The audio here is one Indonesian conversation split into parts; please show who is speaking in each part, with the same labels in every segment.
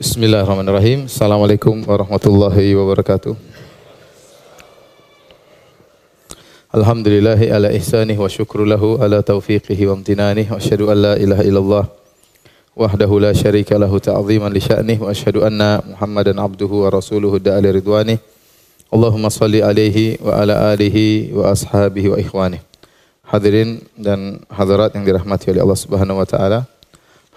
Speaker 1: Bismillahirrahmanirrahim. Assalamualaikum warahmatullahi wabarakatuh. Alhamdulillahi ala ihsanih wa syukru lahu ala taufiqihi wa amtinanih wa asyhadu an la ilaha illallah wahdahu la syarika lahu ta'ziman li sya'nih wa asyhadu anna Muhammadan abduhu wa rasuluhu da'ali ridwanih. Allahumma salli alaihi wa ala alihi wa ashabihi wa ikhwanih. Hadirin dan hadirat yang dirahmati oleh Allah Subhanahu wa taala.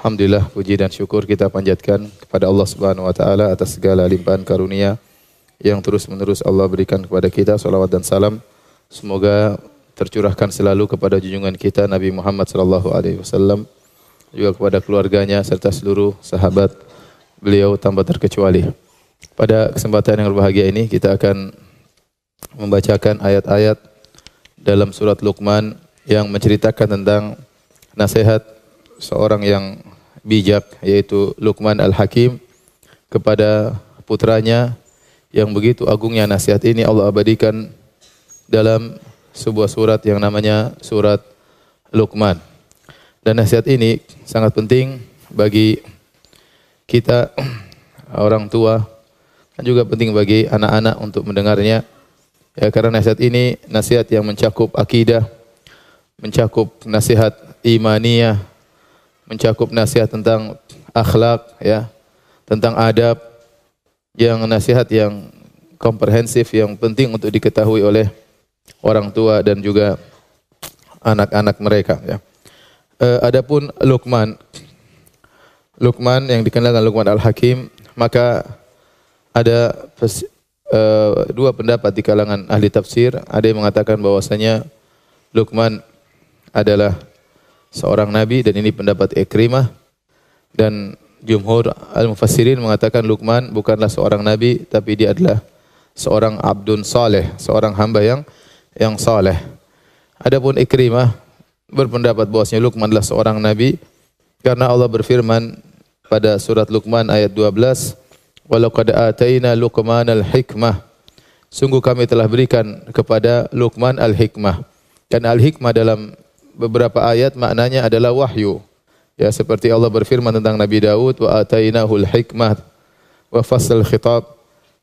Speaker 1: Alhamdulillah puji dan syukur kita panjatkan kepada Allah Subhanahu wa taala atas segala limpahan karunia yang terus-menerus Allah berikan kepada kita. Salawat dan salam semoga tercurahkan selalu kepada junjungan kita Nabi Muhammad sallallahu alaihi wasallam juga kepada keluarganya serta seluruh sahabat beliau tanpa terkecuali. Pada kesempatan yang berbahagia ini kita akan membacakan ayat-ayat dalam surat Luqman yang menceritakan tentang nasihat seorang yang bijak yaitu Luqman Al-Hakim kepada putranya yang begitu agungnya nasihat ini Allah abadikan dalam sebuah surat yang namanya surat Luqman. Dan nasihat ini sangat penting bagi kita orang tua dan juga penting bagi anak-anak untuk mendengarnya. Ya karena nasihat ini nasihat yang mencakup akidah, mencakup nasihat imaniyah, mencakup nasihat tentang akhlak ya, tentang adab yang nasihat yang komprehensif yang penting untuk diketahui oleh orang tua dan juga anak-anak mereka ya. E, adapun Luqman Luqman yang dikenal dengan Luqman Al-Hakim maka ada e, dua pendapat di kalangan ahli tafsir ada yang mengatakan bahwasanya Luqman adalah seorang nabi dan ini pendapat Ikrimah dan jumhur al-mufassirin mengatakan Luqman bukanlah seorang nabi tapi dia adalah seorang abdun saleh, seorang hamba yang yang saleh. Adapun Ikrimah berpendapat bahwasanya Luqman adalah seorang nabi karena Allah berfirman pada surat Luqman ayat 12, "Walaqad ataina Luqman al-hikmah." Sungguh kami telah berikan kepada Luqman al-hikmah. Dan al-hikmah dalam beberapa ayat maknanya adalah wahyu. Ya seperti Allah berfirman tentang Nabi Daud wa atainahul hikmah wa fasal khitab.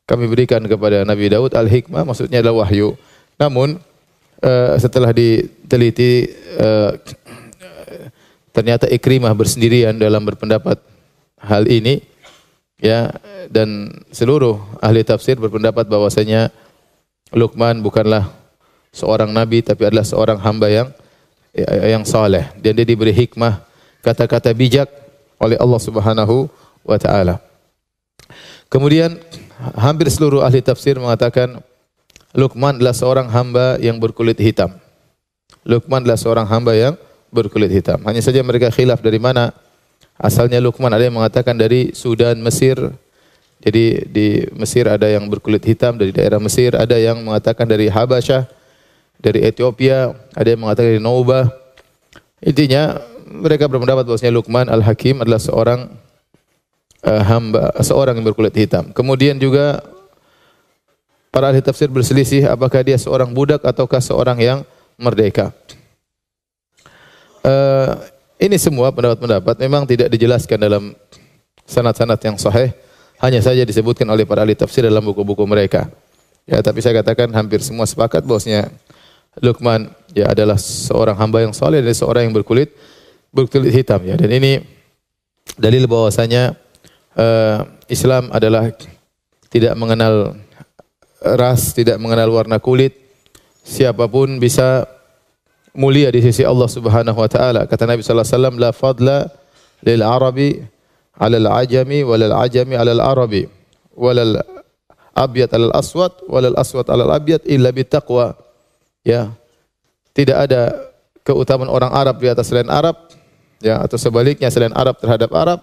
Speaker 1: Kami berikan kepada Nabi Daud al-hikmah maksudnya adalah wahyu. Namun uh, setelah diteliti uh, ternyata Ikrimah bersendirian dalam berpendapat hal ini ya dan seluruh ahli tafsir berpendapat bahwasanya Luqman bukanlah seorang nabi tapi adalah seorang hamba yang Ya, yang saleh dan dia diberi hikmah kata-kata bijak oleh Allah Subhanahu wa taala. Kemudian hampir seluruh ahli tafsir mengatakan Luqman adalah seorang hamba yang berkulit hitam. Luqman adalah seorang hamba yang berkulit hitam. Hanya saja mereka khilaf dari mana asalnya Luqman. Ada yang mengatakan dari Sudan, Mesir. Jadi di Mesir ada yang berkulit hitam dari daerah Mesir, ada yang mengatakan dari Habasyah dari Ethiopia, ada yang mengatakan dari Nauba. Intinya mereka berpendapat bahwasanya Luqman Al-Hakim adalah seorang uh, hamba, seorang yang berkulit hitam. Kemudian juga para ahli tafsir berselisih apakah dia seorang budak ataukah seorang yang merdeka. Uh, ini semua pendapat-pendapat memang tidak dijelaskan dalam sanad-sanad yang sahih, hanya saja disebutkan oleh para ahli tafsir dalam buku-buku mereka. Ya, tapi saya katakan hampir semua sepakat bahwasanya Luqman ya adalah seorang hamba yang soleh dan seorang yang berkulit berkulit hitam ya. Dan ini dalil bahwasanya uh, Islam adalah tidak mengenal ras, tidak mengenal warna kulit. Siapa pun bisa mulia di sisi Allah Subhanahu wa taala. Kata Nabi sallallahu alaihi wasallam, "La fadla lil Arabi 'ala al-ajami wal ajami 'ala al-arabi wal abyad 'ala al-aswad wal aswad 'ala al-abyad illa bittaqwa." Ya tidak ada keutamaan orang Arab di atas selain Arab ya atau sebaliknya selain Arab terhadap Arab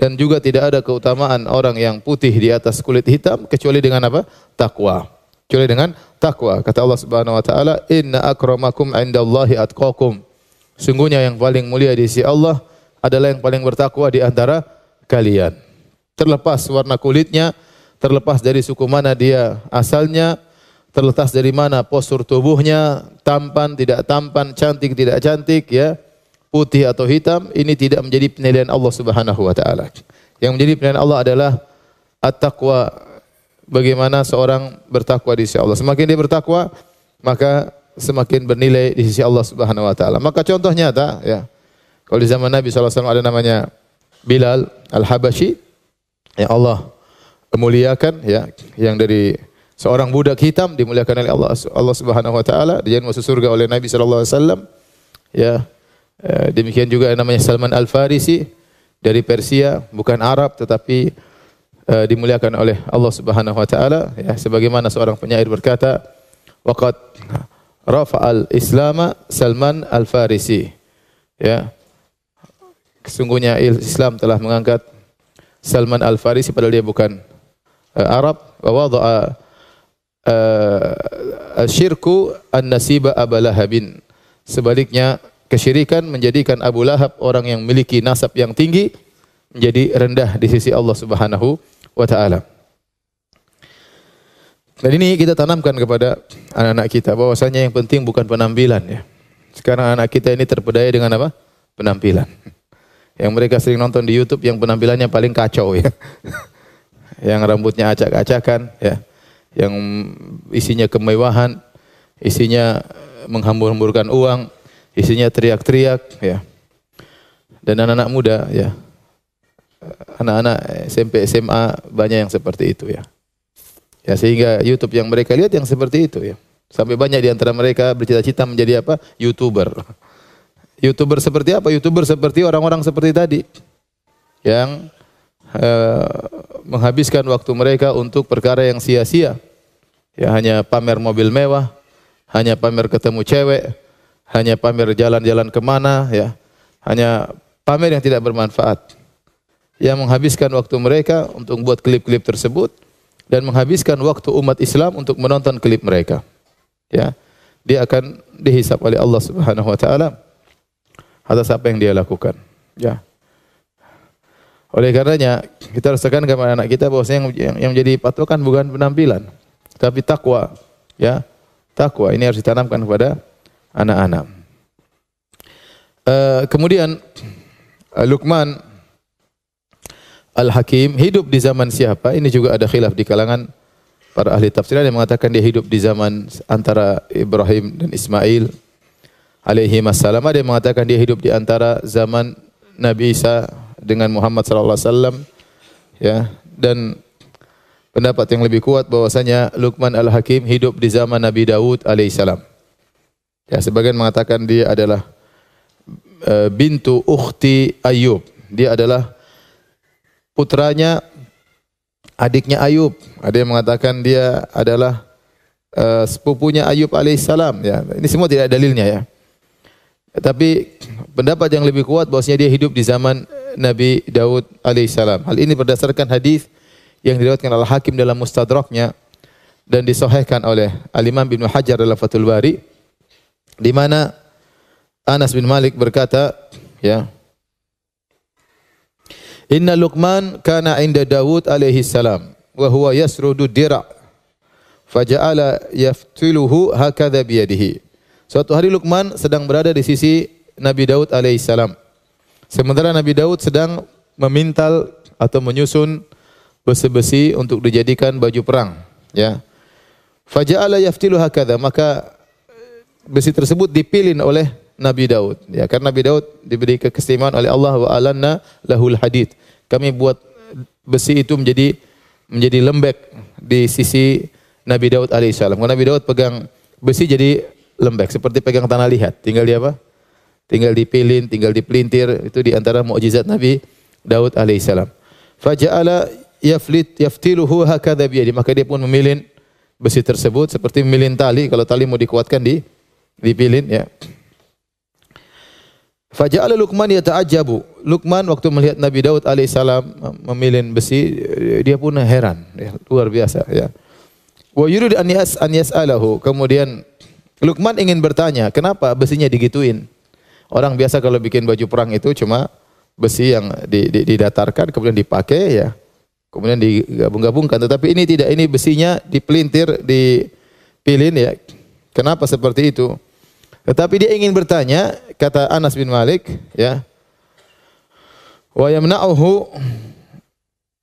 Speaker 1: dan juga tidak ada keutamaan orang yang putih di atas kulit hitam kecuali dengan apa? takwa. Kecuali dengan takwa. Kata Allah Subhanahu wa taala, "Inna akramakum 'indallahi atqakum." Sungguhnya yang paling mulia di sisi Allah adalah yang paling bertakwa di antara kalian. Terlepas warna kulitnya, terlepas dari suku mana dia asalnya, terlepas dari mana postur tubuhnya, tampan, tidak tampan, cantik, tidak cantik, ya, putih atau hitam, ini tidak menjadi penilaian Allah Subhanahu wa taala. Yang menjadi penilaian Allah adalah at-taqwa. Bagaimana seorang bertakwa di sisi Allah. Semakin dia bertakwa, maka semakin bernilai di sisi Allah Subhanahu wa taala. Maka contoh nyata ya. Kalau di zaman Nabi SAW ada namanya Bilal Al-Habashi yang Allah muliakan ya, yang dari seorang budak hitam dimuliakan oleh Allah Allah Subhanahu wa taala, dia masuk surga oleh Nabi sallallahu alaihi wasallam. Ya. Eh, demikian juga namanya Salman Al-Farisi dari Persia, bukan Arab tetapi uh, dimuliakan oleh Allah Subhanahu wa taala ya sebagaimana seorang penyair berkata waqad rafa'al islama Salman al-Farisi ya sesungguhnya Islam telah mengangkat Salman al-Farisi padahal dia bukan uh, Arab wa wada'a uh, syirku an-nasiba abalahabin sebaliknya kesyirikan menjadikan Abu Lahab orang yang memiliki nasab yang tinggi menjadi rendah di sisi Allah Subhanahu wa taala. Dan ini kita tanamkan kepada anak-anak kita bahwasanya yang penting bukan penampilan ya. Sekarang anak kita ini terpedaya dengan apa? Penampilan. Yang mereka sering nonton di YouTube yang penampilannya paling kacau ya. yang rambutnya acak-acakan ya. Yang isinya kemewahan, isinya menghambur-hamburkan uang, isinya teriak-teriak ya. Dan anak-anak muda ya, anak-anak SMP SMA banyak yang seperti itu ya. Ya sehingga YouTube yang mereka lihat yang seperti itu ya. Sampai banyak di antara mereka bercita-cita menjadi apa? YouTuber. YouTuber seperti apa? YouTuber seperti orang-orang seperti tadi yang uh, menghabiskan waktu mereka untuk perkara yang sia-sia. Ya hanya pamer mobil mewah, hanya pamer ketemu cewek, hanya pamer jalan-jalan ke mana, ya, hanya pamer yang tidak bermanfaat yang menghabiskan waktu mereka untuk membuat klip-klip tersebut dan menghabiskan waktu umat Islam untuk menonton klip mereka. Ya. Dia akan dihisap oleh Allah Subhanahu wa taala atas apa yang dia lakukan. Ya. Oleh karenanya kita harus tekan kepada anak kita bahwa yang, yang, yang menjadi patokan bukan penampilan, tapi takwa. Ya, takwa ini harus ditanamkan kepada anak-anak. Uh, kemudian uh, Luqman Al-Hakim hidup di zaman siapa? Ini juga ada khilaf di kalangan para ahli tafsir yang mengatakan dia hidup di zaman antara Ibrahim dan Ismail alaihi wassalam. Ada yang mengatakan dia hidup di antara zaman Nabi Isa dengan Muhammad sallallahu alaihi wasallam. Ya, dan pendapat yang lebih kuat bahwasanya Luqman Al-Hakim hidup di zaman Nabi Daud alaihissalam. Ya, sebagian mengatakan dia adalah uh, bintu ukhti Ayub. Dia adalah putranya adiknya Ayub. Ada yang mengatakan dia adalah uh, sepupunya Ayub alaihissalam. Ya, ini semua tidak ada dalilnya ya. Tapi pendapat yang lebih kuat bahwasanya dia hidup di zaman Nabi Daud alaihissalam. Hal ini berdasarkan hadis yang diriwayatkan oleh Hakim dalam Mustadraknya dan disahihkan oleh Al Imam Ibnu Hajar dalam Fathul Bari di mana Anas bin Malik berkata, ya, Inna Luqman kana inda Dawud alaihi salam wa huwa yasrudu dira' faja'ala yaftiluhu hakadha biyadihi. Suatu hari Luqman sedang berada di sisi Nabi Daud alaihi salam. Sementara Nabi Daud sedang memintal atau menyusun besi-besi untuk dijadikan baju perang, ya. Faja'ala yaftilu hakadha, maka besi tersebut dipilin oleh Nabi Daud. Ya, karena Nabi Daud diberi keistimewaan oleh Allah wa alanna lahul hadid. Kami buat besi itu menjadi menjadi lembek di sisi Nabi Daud alaihissalam. Karena Nabi Daud pegang besi jadi lembek seperti pegang tanah liat. Tinggal di apa? Tinggal dipilin, tinggal dipelintir. Itu di antara mukjizat Nabi Daud alaihissalam. Faja'ala yaflit yaftiluhu hakadha biyadi. Maka dia pun memilin besi tersebut seperti memilin tali. Kalau tali mau dikuatkan di dipilin ya. Faja'ala Luqman yata'ajjabu. Luqman waktu melihat Nabi Daud alaihissalam memilin besi, dia pun heran, ya, luar biasa ya. Wa yurid an yas an yas'alahu. Kemudian Luqman ingin bertanya, kenapa besinya digituin? Orang biasa kalau bikin baju perang itu cuma besi yang di, di, didatarkan kemudian dipakai ya. Kemudian digabung-gabungkan, tetapi ini tidak, ini besinya dipelintir, dipilin ya. Kenapa seperti itu? Tetapi dia ingin bertanya, kata Anas bin Malik, ya. Wa yamna'uhu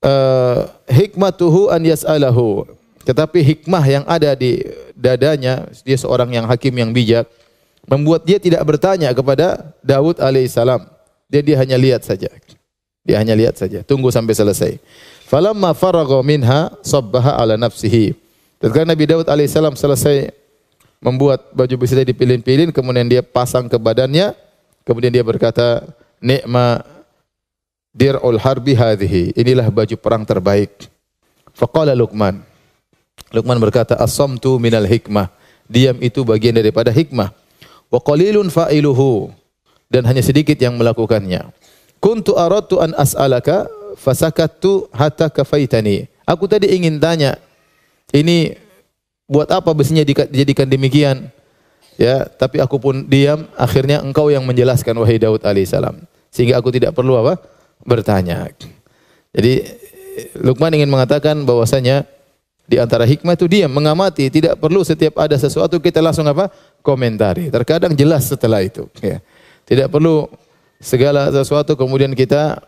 Speaker 1: uh, hikmatuhu an yas'alahu. Tetapi hikmah yang ada di dadanya, dia seorang yang hakim yang bijak, membuat dia tidak bertanya kepada Daud alaihissalam. Dia dia hanya lihat saja. Dia hanya lihat saja. Tunggu sampai selesai. Falamma faragha minha sabbaha ala nafsihi. Ketika Nabi Daud alaihissalam selesai membuat baju besi tadi dipilin-pilin, kemudian dia pasang ke badannya, kemudian dia berkata, "Ni'ma dir'ul harbi hadhihi." Inilah baju perang terbaik. Faqala Luqman. Luqman berkata, "As-samtu minal hikmah." Diam itu bagian daripada hikmah. Wa qalilun fa'iluhu. Dan hanya sedikit yang melakukannya. Kuntu aradtu an as'alaka fasakattu hatta kafaitani. Aku tadi ingin tanya, ini buat apa besinya dijadikan demikian? Ya, tapi aku pun diam, akhirnya engkau yang menjelaskan wahai Daud alaihissalam. Sehingga aku tidak perlu apa? bertanya. Jadi Luqman ingin mengatakan bahwasanya di antara hikmah itu diam, mengamati, tidak perlu setiap ada sesuatu kita langsung apa? Komentari. Terkadang jelas setelah itu, ya. Tidak perlu segala sesuatu kemudian kita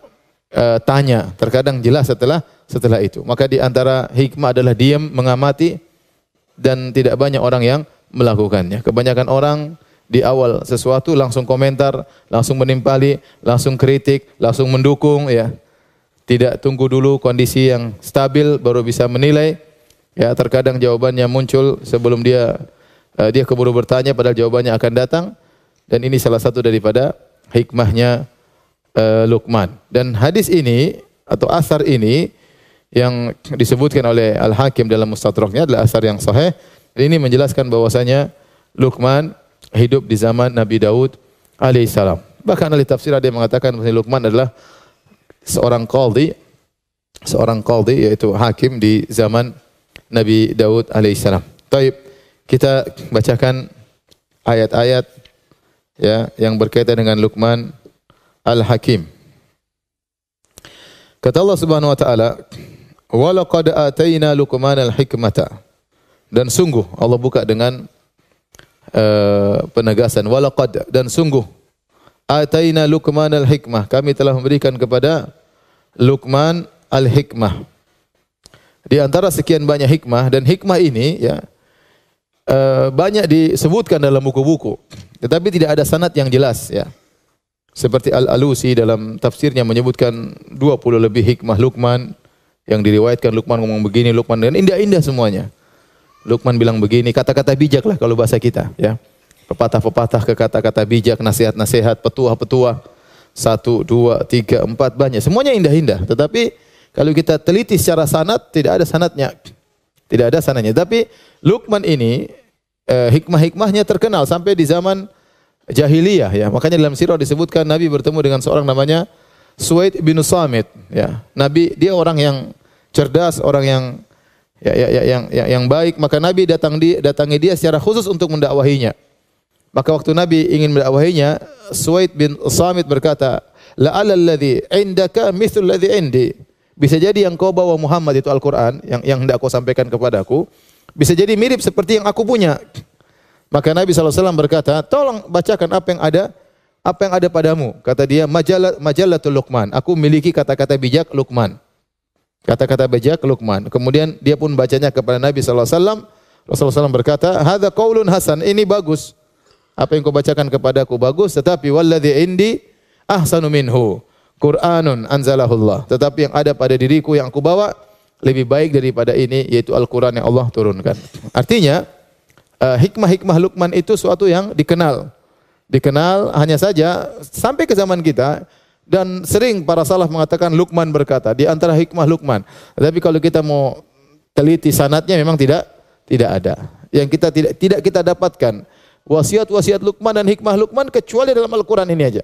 Speaker 1: uh, tanya. Terkadang jelas setelah setelah itu. Maka di antara hikmah adalah diam, mengamati dan tidak banyak orang yang melakukannya. Kebanyakan orang di awal sesuatu langsung komentar, langsung menimpali, langsung kritik, langsung mendukung ya. Tidak tunggu dulu kondisi yang stabil baru bisa menilai. Ya, terkadang jawabannya muncul sebelum dia uh, dia keburu bertanya padahal jawabannya akan datang dan ini salah satu daripada hikmahnya uh, Luqman. Dan hadis ini atau asar ini yang disebutkan oleh Al-Hakim dalam Mustadraknya adalah asar yang sahih. Ini menjelaskan bahwasanya Luqman hidup di zaman Nabi Daud alaihissalam. Bahkan ahli tafsir ada yang mengatakan bahwa Luqman adalah seorang qadhi, seorang qadhi yaitu hakim di zaman Nabi Daud alaihissalam. Kita bacakan ayat-ayat ya yang berkaitan dengan Luqman Al-Hakim. Kata Allah Subhanahu wa taala, "Wa laqad ataina Luqman al-hikmata." Dan sungguh Allah buka dengan uh, penegasan wa laqad dan sungguh ataina Luqman al-hikmah. Kami telah memberikan kepada Luqman al-hikmah. Di antara sekian banyak hikmah dan hikmah ini ya uh, banyak disebutkan dalam buku-buku. Tetapi tidak ada sanad yang jelas ya. Seperti Al-Alusi dalam tafsirnya menyebutkan 20 lebih hikmah Luqman yang diriwayatkan Luqman ngomong begini, Luqman dan indah-indah semuanya. Luqman bilang begini, kata-kata bijak lah kalau bahasa kita, ya. Pepatah-pepatah ke kata-kata bijak, nasihat-nasihat, petuah-petuah. Satu, dua, tiga, empat, banyak. Semuanya indah-indah. Tetapi kalau kita teliti secara sanat, tidak ada sanatnya. Tidak ada sanatnya. Tapi Luqman ini eh, hikmah-hikmahnya terkenal sampai di zaman jahiliyah ya. Makanya dalam sirah disebutkan Nabi bertemu dengan seorang namanya Suwaid bin Samit ya. Nabi dia orang yang cerdas, orang yang ya, ya, ya, yang, yang yang baik, maka Nabi datang di datangi dia secara khusus untuk mendakwahinya. Maka waktu Nabi ingin mendakwahinya, Suwaid bin Samit berkata, "La'alla alladhi indaka mithlu alladhi indi." Bisa jadi yang kau bawa Muhammad itu Al-Qur'an yang yang hendak kau sampaikan kepadaku, bisa jadi mirip seperti yang aku punya. Maka Nabi SAW berkata, tolong bacakan apa yang ada apa yang ada padamu. Kata dia, majalah majalatul Luqman. Aku memiliki kata-kata bijak Luqman. Kata-kata bijak Luqman. Kemudian dia pun bacanya kepada Nabi SAW. Rasulullah SAW berkata, Hada qaulun hasan. Ini bagus. Apa yang kau bacakan kepadaku bagus. Tetapi walladhi indi ahsanu minhu. Qur'anun anzalahullah. Tetapi yang ada pada diriku yang aku bawa lebih baik daripada ini yaitu Al-Qur'an yang Allah turunkan. Artinya uh, hikmah-hikmah Luqman itu suatu yang dikenal. Dikenal hanya saja sampai ke zaman kita dan sering para salaf mengatakan Luqman berkata di antara hikmah Luqman. Tapi kalau kita mau teliti sanatnya memang tidak tidak ada. Yang kita tidak tidak kita dapatkan wasiat-wasiat Luqman dan hikmah Luqman kecuali dalam Al-Qur'an ini aja.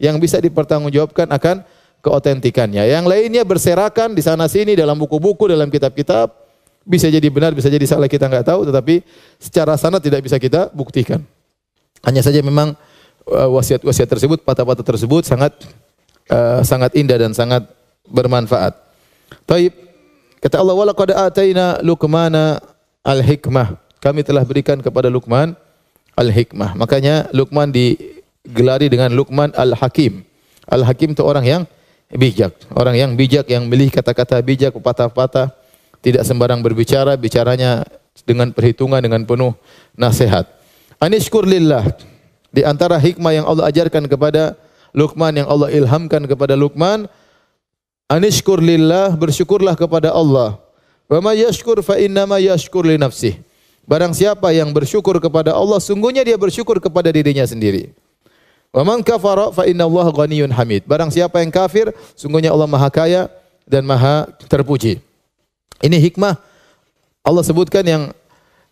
Speaker 1: Yang bisa dipertanggungjawabkan akan keotentikannya. Yang lainnya berserakan di sana sini dalam buku-buku, dalam kitab-kitab. Bisa jadi benar, bisa jadi salah kita nggak tahu, tetapi secara sana tidak bisa kita buktikan. Hanya saja memang uh, wasiat-wasiat tersebut, patah-patah tersebut sangat uh, sangat indah dan sangat bermanfaat. Taib kata Allah wala qad ataina Luqmana al-hikmah. Kami telah berikan kepada Luqman al-hikmah. Makanya Luqman digelari dengan Luqman al-Hakim. Al-Hakim itu orang yang bijak. Orang yang bijak yang milih kata-kata bijak, patah-patah, tidak sembarang berbicara, bicaranya dengan perhitungan dengan penuh nasihat. Anishkur lillah. Di antara hikmah yang Allah ajarkan kepada Luqman yang Allah ilhamkan kepada Luqman, anishkur lillah, bersyukurlah kepada Allah. Wa may yashkur fa innama yashkur li nafsih. Barang siapa yang bersyukur kepada Allah, sungguhnya dia bersyukur kepada dirinya sendiri. Wa man kafara fa innallaha ghaniyyun hamid. Barang siapa yang kafir, sungguhnya Allah Maha Kaya dan Maha terpuji. Ini hikmah Allah sebutkan yang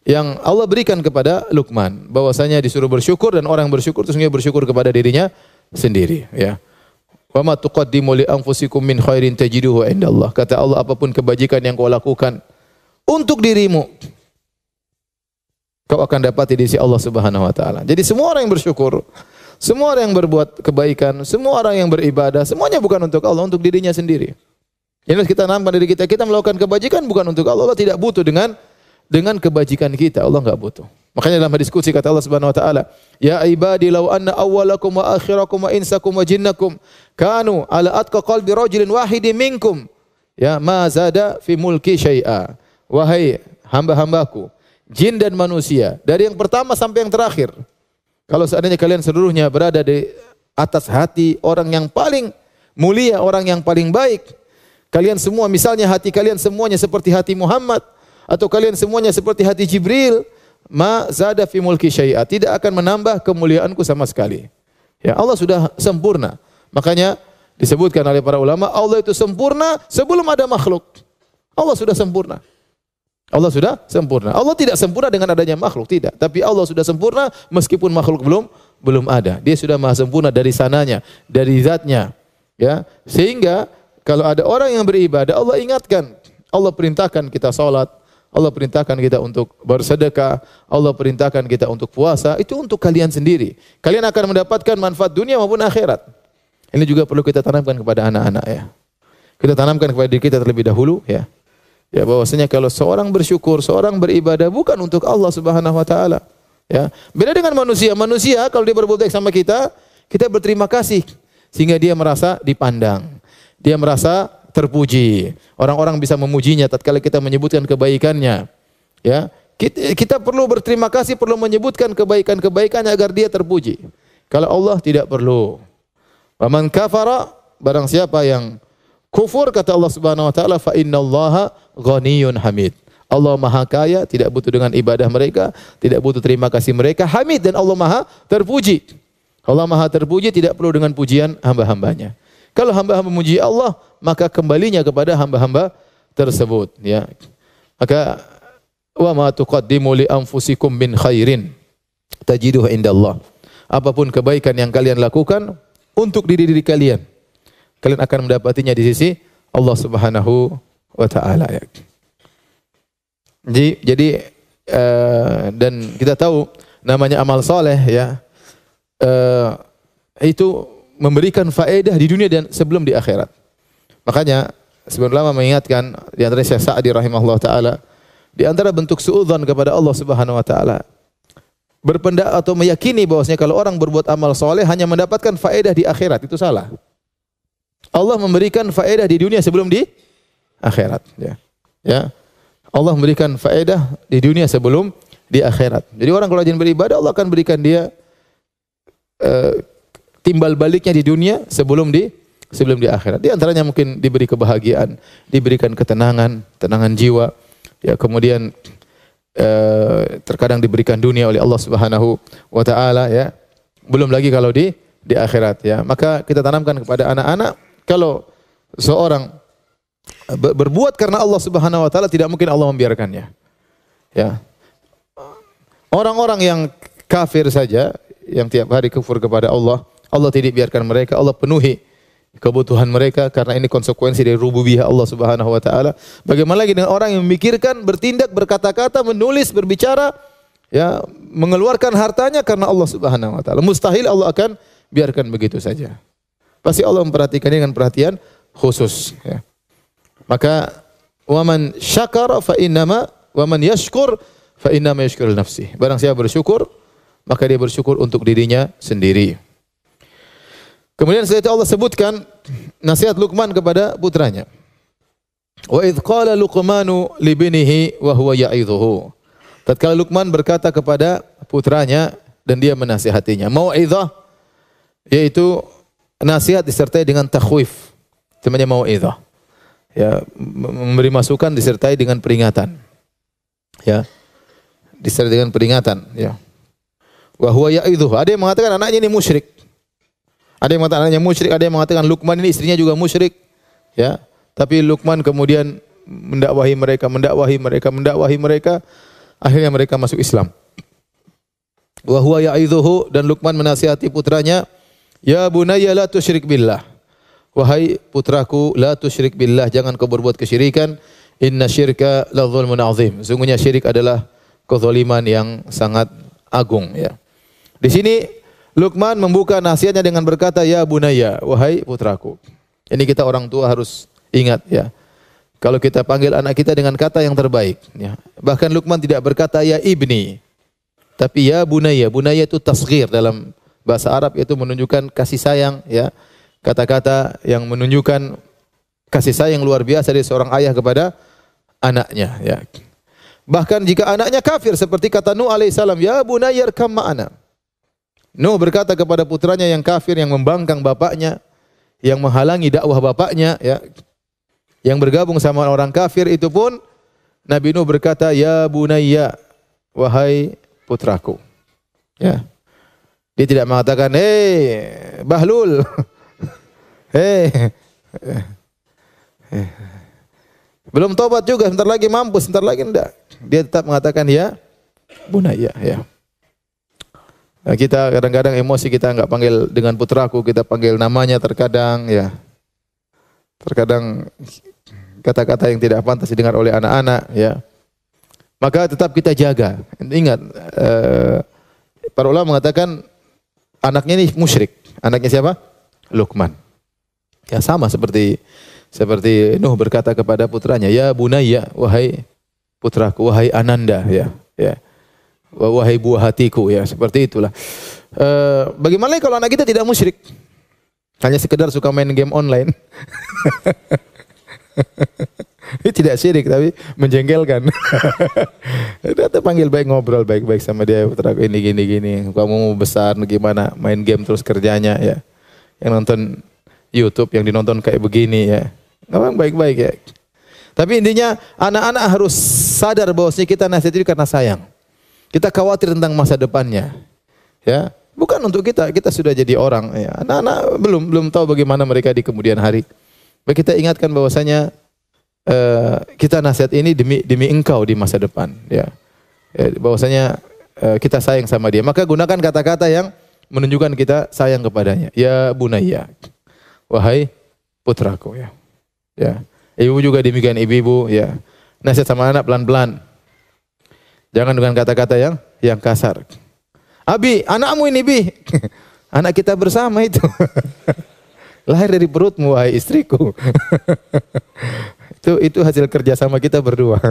Speaker 1: yang Allah berikan kepada Luqman bahwasanya disuruh bersyukur dan orang bersyukur itu sungguh bersyukur kepada dirinya sendiri ya. Wa ma tuqaddimu li anfusikum min khairin tajiduhu indallah. Kata Allah apa pun kebajikan yang kau lakukan untuk dirimu kau akan dapat di sisi Allah Subhanahu wa taala. Jadi semua orang yang bersyukur semua orang yang berbuat kebaikan, semua orang yang beribadah, semuanya bukan untuk Allah, untuk dirinya sendiri. Ini kita nampak diri kita, kita melakukan kebajikan bukan untuk Allah, Allah tidak butuh dengan dengan kebajikan kita, Allah enggak butuh. Makanya dalam diskusi kata Allah Subhanahu wa taala, "Ya ibadi law anna awwalakum wa akhirakum wa insakum wa jinnakum kanu ala atqa qalbi rajulin wahidin minkum, ya ma zada fi mulki syai'a." Wahai hamba-hambaku, jin dan manusia, dari yang pertama sampai yang terakhir, kalau seandainya kalian seluruhnya berada di atas hati orang yang paling mulia, orang yang paling baik, kalian semua misalnya hati kalian semuanya seperti hati Muhammad atau kalian semuanya seperti hati Jibril, ma zada fi mulki syai'a, tidak akan menambah kemuliaanku sama sekali. Ya, Allah sudah sempurna. Makanya disebutkan oleh para ulama, Allah itu sempurna sebelum ada makhluk. Allah sudah sempurna. Allah sudah sempurna. Allah tidak sempurna dengan adanya makhluk, tidak. Tapi Allah sudah sempurna meskipun makhluk belum belum ada. Dia sudah maha sempurna dari sananya, dari zatnya. Ya, sehingga kalau ada orang yang beribadah, Allah ingatkan. Allah perintahkan kita salat, Allah perintahkan kita untuk bersedekah, Allah perintahkan kita untuk puasa, itu untuk kalian sendiri. Kalian akan mendapatkan manfaat dunia maupun akhirat. Ini juga perlu kita tanamkan kepada anak-anak ya. Kita tanamkan kepada diri kita terlebih dahulu ya. Ya bahwasanya kalau seorang bersyukur, seorang beribadah bukan untuk Allah Subhanahu wa taala. Ya. Beda dengan manusia. Manusia kalau dia berbuat baik sama kita, kita berterima kasih sehingga dia merasa dipandang. Dia merasa terpuji. Orang-orang bisa memujinya tatkala kita menyebutkan kebaikannya. Ya. Kita, kita perlu berterima kasih, perlu menyebutkan kebaikan-kebaikannya agar dia terpuji. Kalau Allah tidak perlu. Waman kafara barang siapa yang kufur kata Allah Subhanahu wa taala fa innallaha ghaniyun hamid. Allah Maha Kaya, tidak butuh dengan ibadah mereka, tidak butuh terima kasih mereka, hamid dan Allah Maha terpuji. Allah Maha terpuji tidak perlu dengan pujian hamba-hambanya. Kalau hamba-hamba memuji Allah, maka kembalinya kepada hamba-hamba tersebut, ya. Maka wa ma tuqaddimu li anfusikum min khairin tajiduhu indallah. Apa pun kebaikan yang kalian lakukan untuk diri diri kalian, kalian akan mendapatinya di sisi Allah Subhanahu wa taala ya. Jadi jadi uh, dan kita tahu namanya amal soleh ya uh, itu memberikan faedah di dunia dan sebelum di akhirat. Makanya sebelum lama mengingatkan di antara Syekh Sa'di rahimahullah taala di antara bentuk suudzon kepada Allah Subhanahu wa taala berpendak atau meyakini bahwasanya kalau orang berbuat amal soleh hanya mendapatkan faedah di akhirat itu salah. Allah memberikan faedah di dunia sebelum di akhirat. Ya. ya. Allah memberikan faedah di dunia sebelum di akhirat. Jadi orang kalau rajin beribadah, Allah akan berikan dia uh, timbal baliknya di dunia sebelum di sebelum di akhirat. Di antaranya mungkin diberi kebahagiaan, diberikan ketenangan, tenangan jiwa. Ya, kemudian uh, terkadang diberikan dunia oleh Allah Subhanahu wa taala ya. Belum lagi kalau di di akhirat ya. Maka kita tanamkan kepada anak-anak kalau seorang berbuat karena Allah Subhanahu wa taala tidak mungkin Allah membiarkannya. Ya. Orang-orang yang kafir saja yang tiap hari kufur kepada Allah, Allah tidak biarkan mereka, Allah penuhi kebutuhan mereka karena ini konsekuensi dari rububiyah Allah Subhanahu wa taala. Bagaimana lagi dengan orang yang memikirkan, bertindak, berkata-kata, menulis, berbicara, ya, mengeluarkan hartanya karena Allah Subhanahu wa taala. Mustahil Allah akan biarkan begitu saja. Pasti Allah memperhatikan dengan perhatian khusus. Ya. Maka waman syakara fa innama waman yashkur fa innama yashkur nafsi. Barang siapa bersyukur, maka dia bersyukur untuk dirinya sendiri. Kemudian setelah Allah sebutkan nasihat Luqman kepada putranya. Wa idh qala Luqmanu libnihi wa huwa ya'idhuhu. Tatkala Luqman berkata kepada putranya dan dia menasihatinya. Mau'izah yaitu nasihat disertai dengan takhwif. Temannya mau'izah. Ya, memberi masukan disertai dengan peringatan. Ya. Disertai dengan peringatan, ya. Wa huwa ya'idhuhu. Ada yang mengatakan anaknya ini musyrik. Ada yang mengatakan anaknya musyrik, ada yang mengatakan Luqman ini istrinya juga musyrik. Ya. Tapi Luqman kemudian mendakwahi mereka, mendakwahi mereka, mendakwahi mereka, akhirnya mereka masuk Islam. Wa ya'idhuhu dan Luqman menasihati putranya, "Ya bunayya la tusyrik billah." Wahai putraku, la tusyrik billah, jangan kau berbuat kesyirikan. Inna syirka la dzulmun azim. Sungguhnya syirik adalah kezaliman yang sangat agung ya. Di sini Luqman membuka nasihatnya dengan berkata, "Ya bunaya, wahai putraku." Ini kita orang tua harus ingat ya. Kalau kita panggil anak kita dengan kata yang terbaik, ya. Bahkan Luqman tidak berkata ya ibni, tapi ya bunaya. Bunaya itu tasghir dalam bahasa Arab itu menunjukkan kasih sayang, ya. Kata-kata yang menunjukkan kasih sayang luar biasa dari seorang ayah kepada anaknya, ya. Bahkan jika anaknya kafir seperti kata Nuh alaihissalam, ya bunaya rekam ma'ana. Nuh berkata kepada putranya yang kafir yang membangkang bapaknya, yang menghalangi dakwah bapaknya, ya, yang bergabung sama orang kafir itu pun Nabi Nuh berkata, "Ya bunayya, wahai putraku." Ya. Dia tidak mengatakan, "Hei, Bahlul." Hei. Belum tobat juga, sebentar lagi mampus, sebentar lagi enggak. Dia tetap mengatakan, "Ya bunayya." Ya. Nah, kita kadang-kadang emosi kita nggak panggil dengan putraku, kita panggil namanya terkadang ya. Terkadang kata-kata yang tidak pantas didengar oleh anak-anak ya. Maka tetap kita jaga. Ingat uh, para ulama mengatakan anaknya ini musyrik. Anaknya siapa? Luqman. Ya sama seperti seperti Nuh berkata kepada putranya, "Ya bunayya, wahai putraku, wahai Ananda," ya. Ya wahai buah hatiku ya seperti itulah. E, bagaimana kalau anak kita tidak musyrik? Hanya sekedar suka main game online. Ini tidak syirik tapi menjengkelkan. Kita panggil baik ngobrol baik-baik sama dia putra ini gini gini. Kamu mau besar gimana main game terus kerjanya ya. Yang nonton YouTube yang dinonton kayak begini ya. Ngomong baik-baik ya. Tapi intinya anak-anak harus sadar bahwasanya kita nasihat itu karena sayang. Kita khawatir tentang masa depannya. Ya, bukan untuk kita, kita sudah jadi orang ya. Anak-anak belum belum tahu bagaimana mereka di kemudian hari. Baik kita ingatkan bahwasanya uh, kita nasihat ini demi demi engkau di masa depan ya. ya bahwasanya uh, kita sayang sama dia. Maka gunakan kata-kata yang menunjukkan kita sayang kepadanya. Ya bunayya. Wahai putraku ya. Ya. Ibu juga demikian ibu-ibu ya. Nasihat sama anak pelan-pelan. Jangan dengan kata-kata yang yang kasar. Abi, anakmu ini bi. Anak kita bersama itu. Lahir dari perutmu wahai istriku. itu itu hasil kerja sama kita berdua.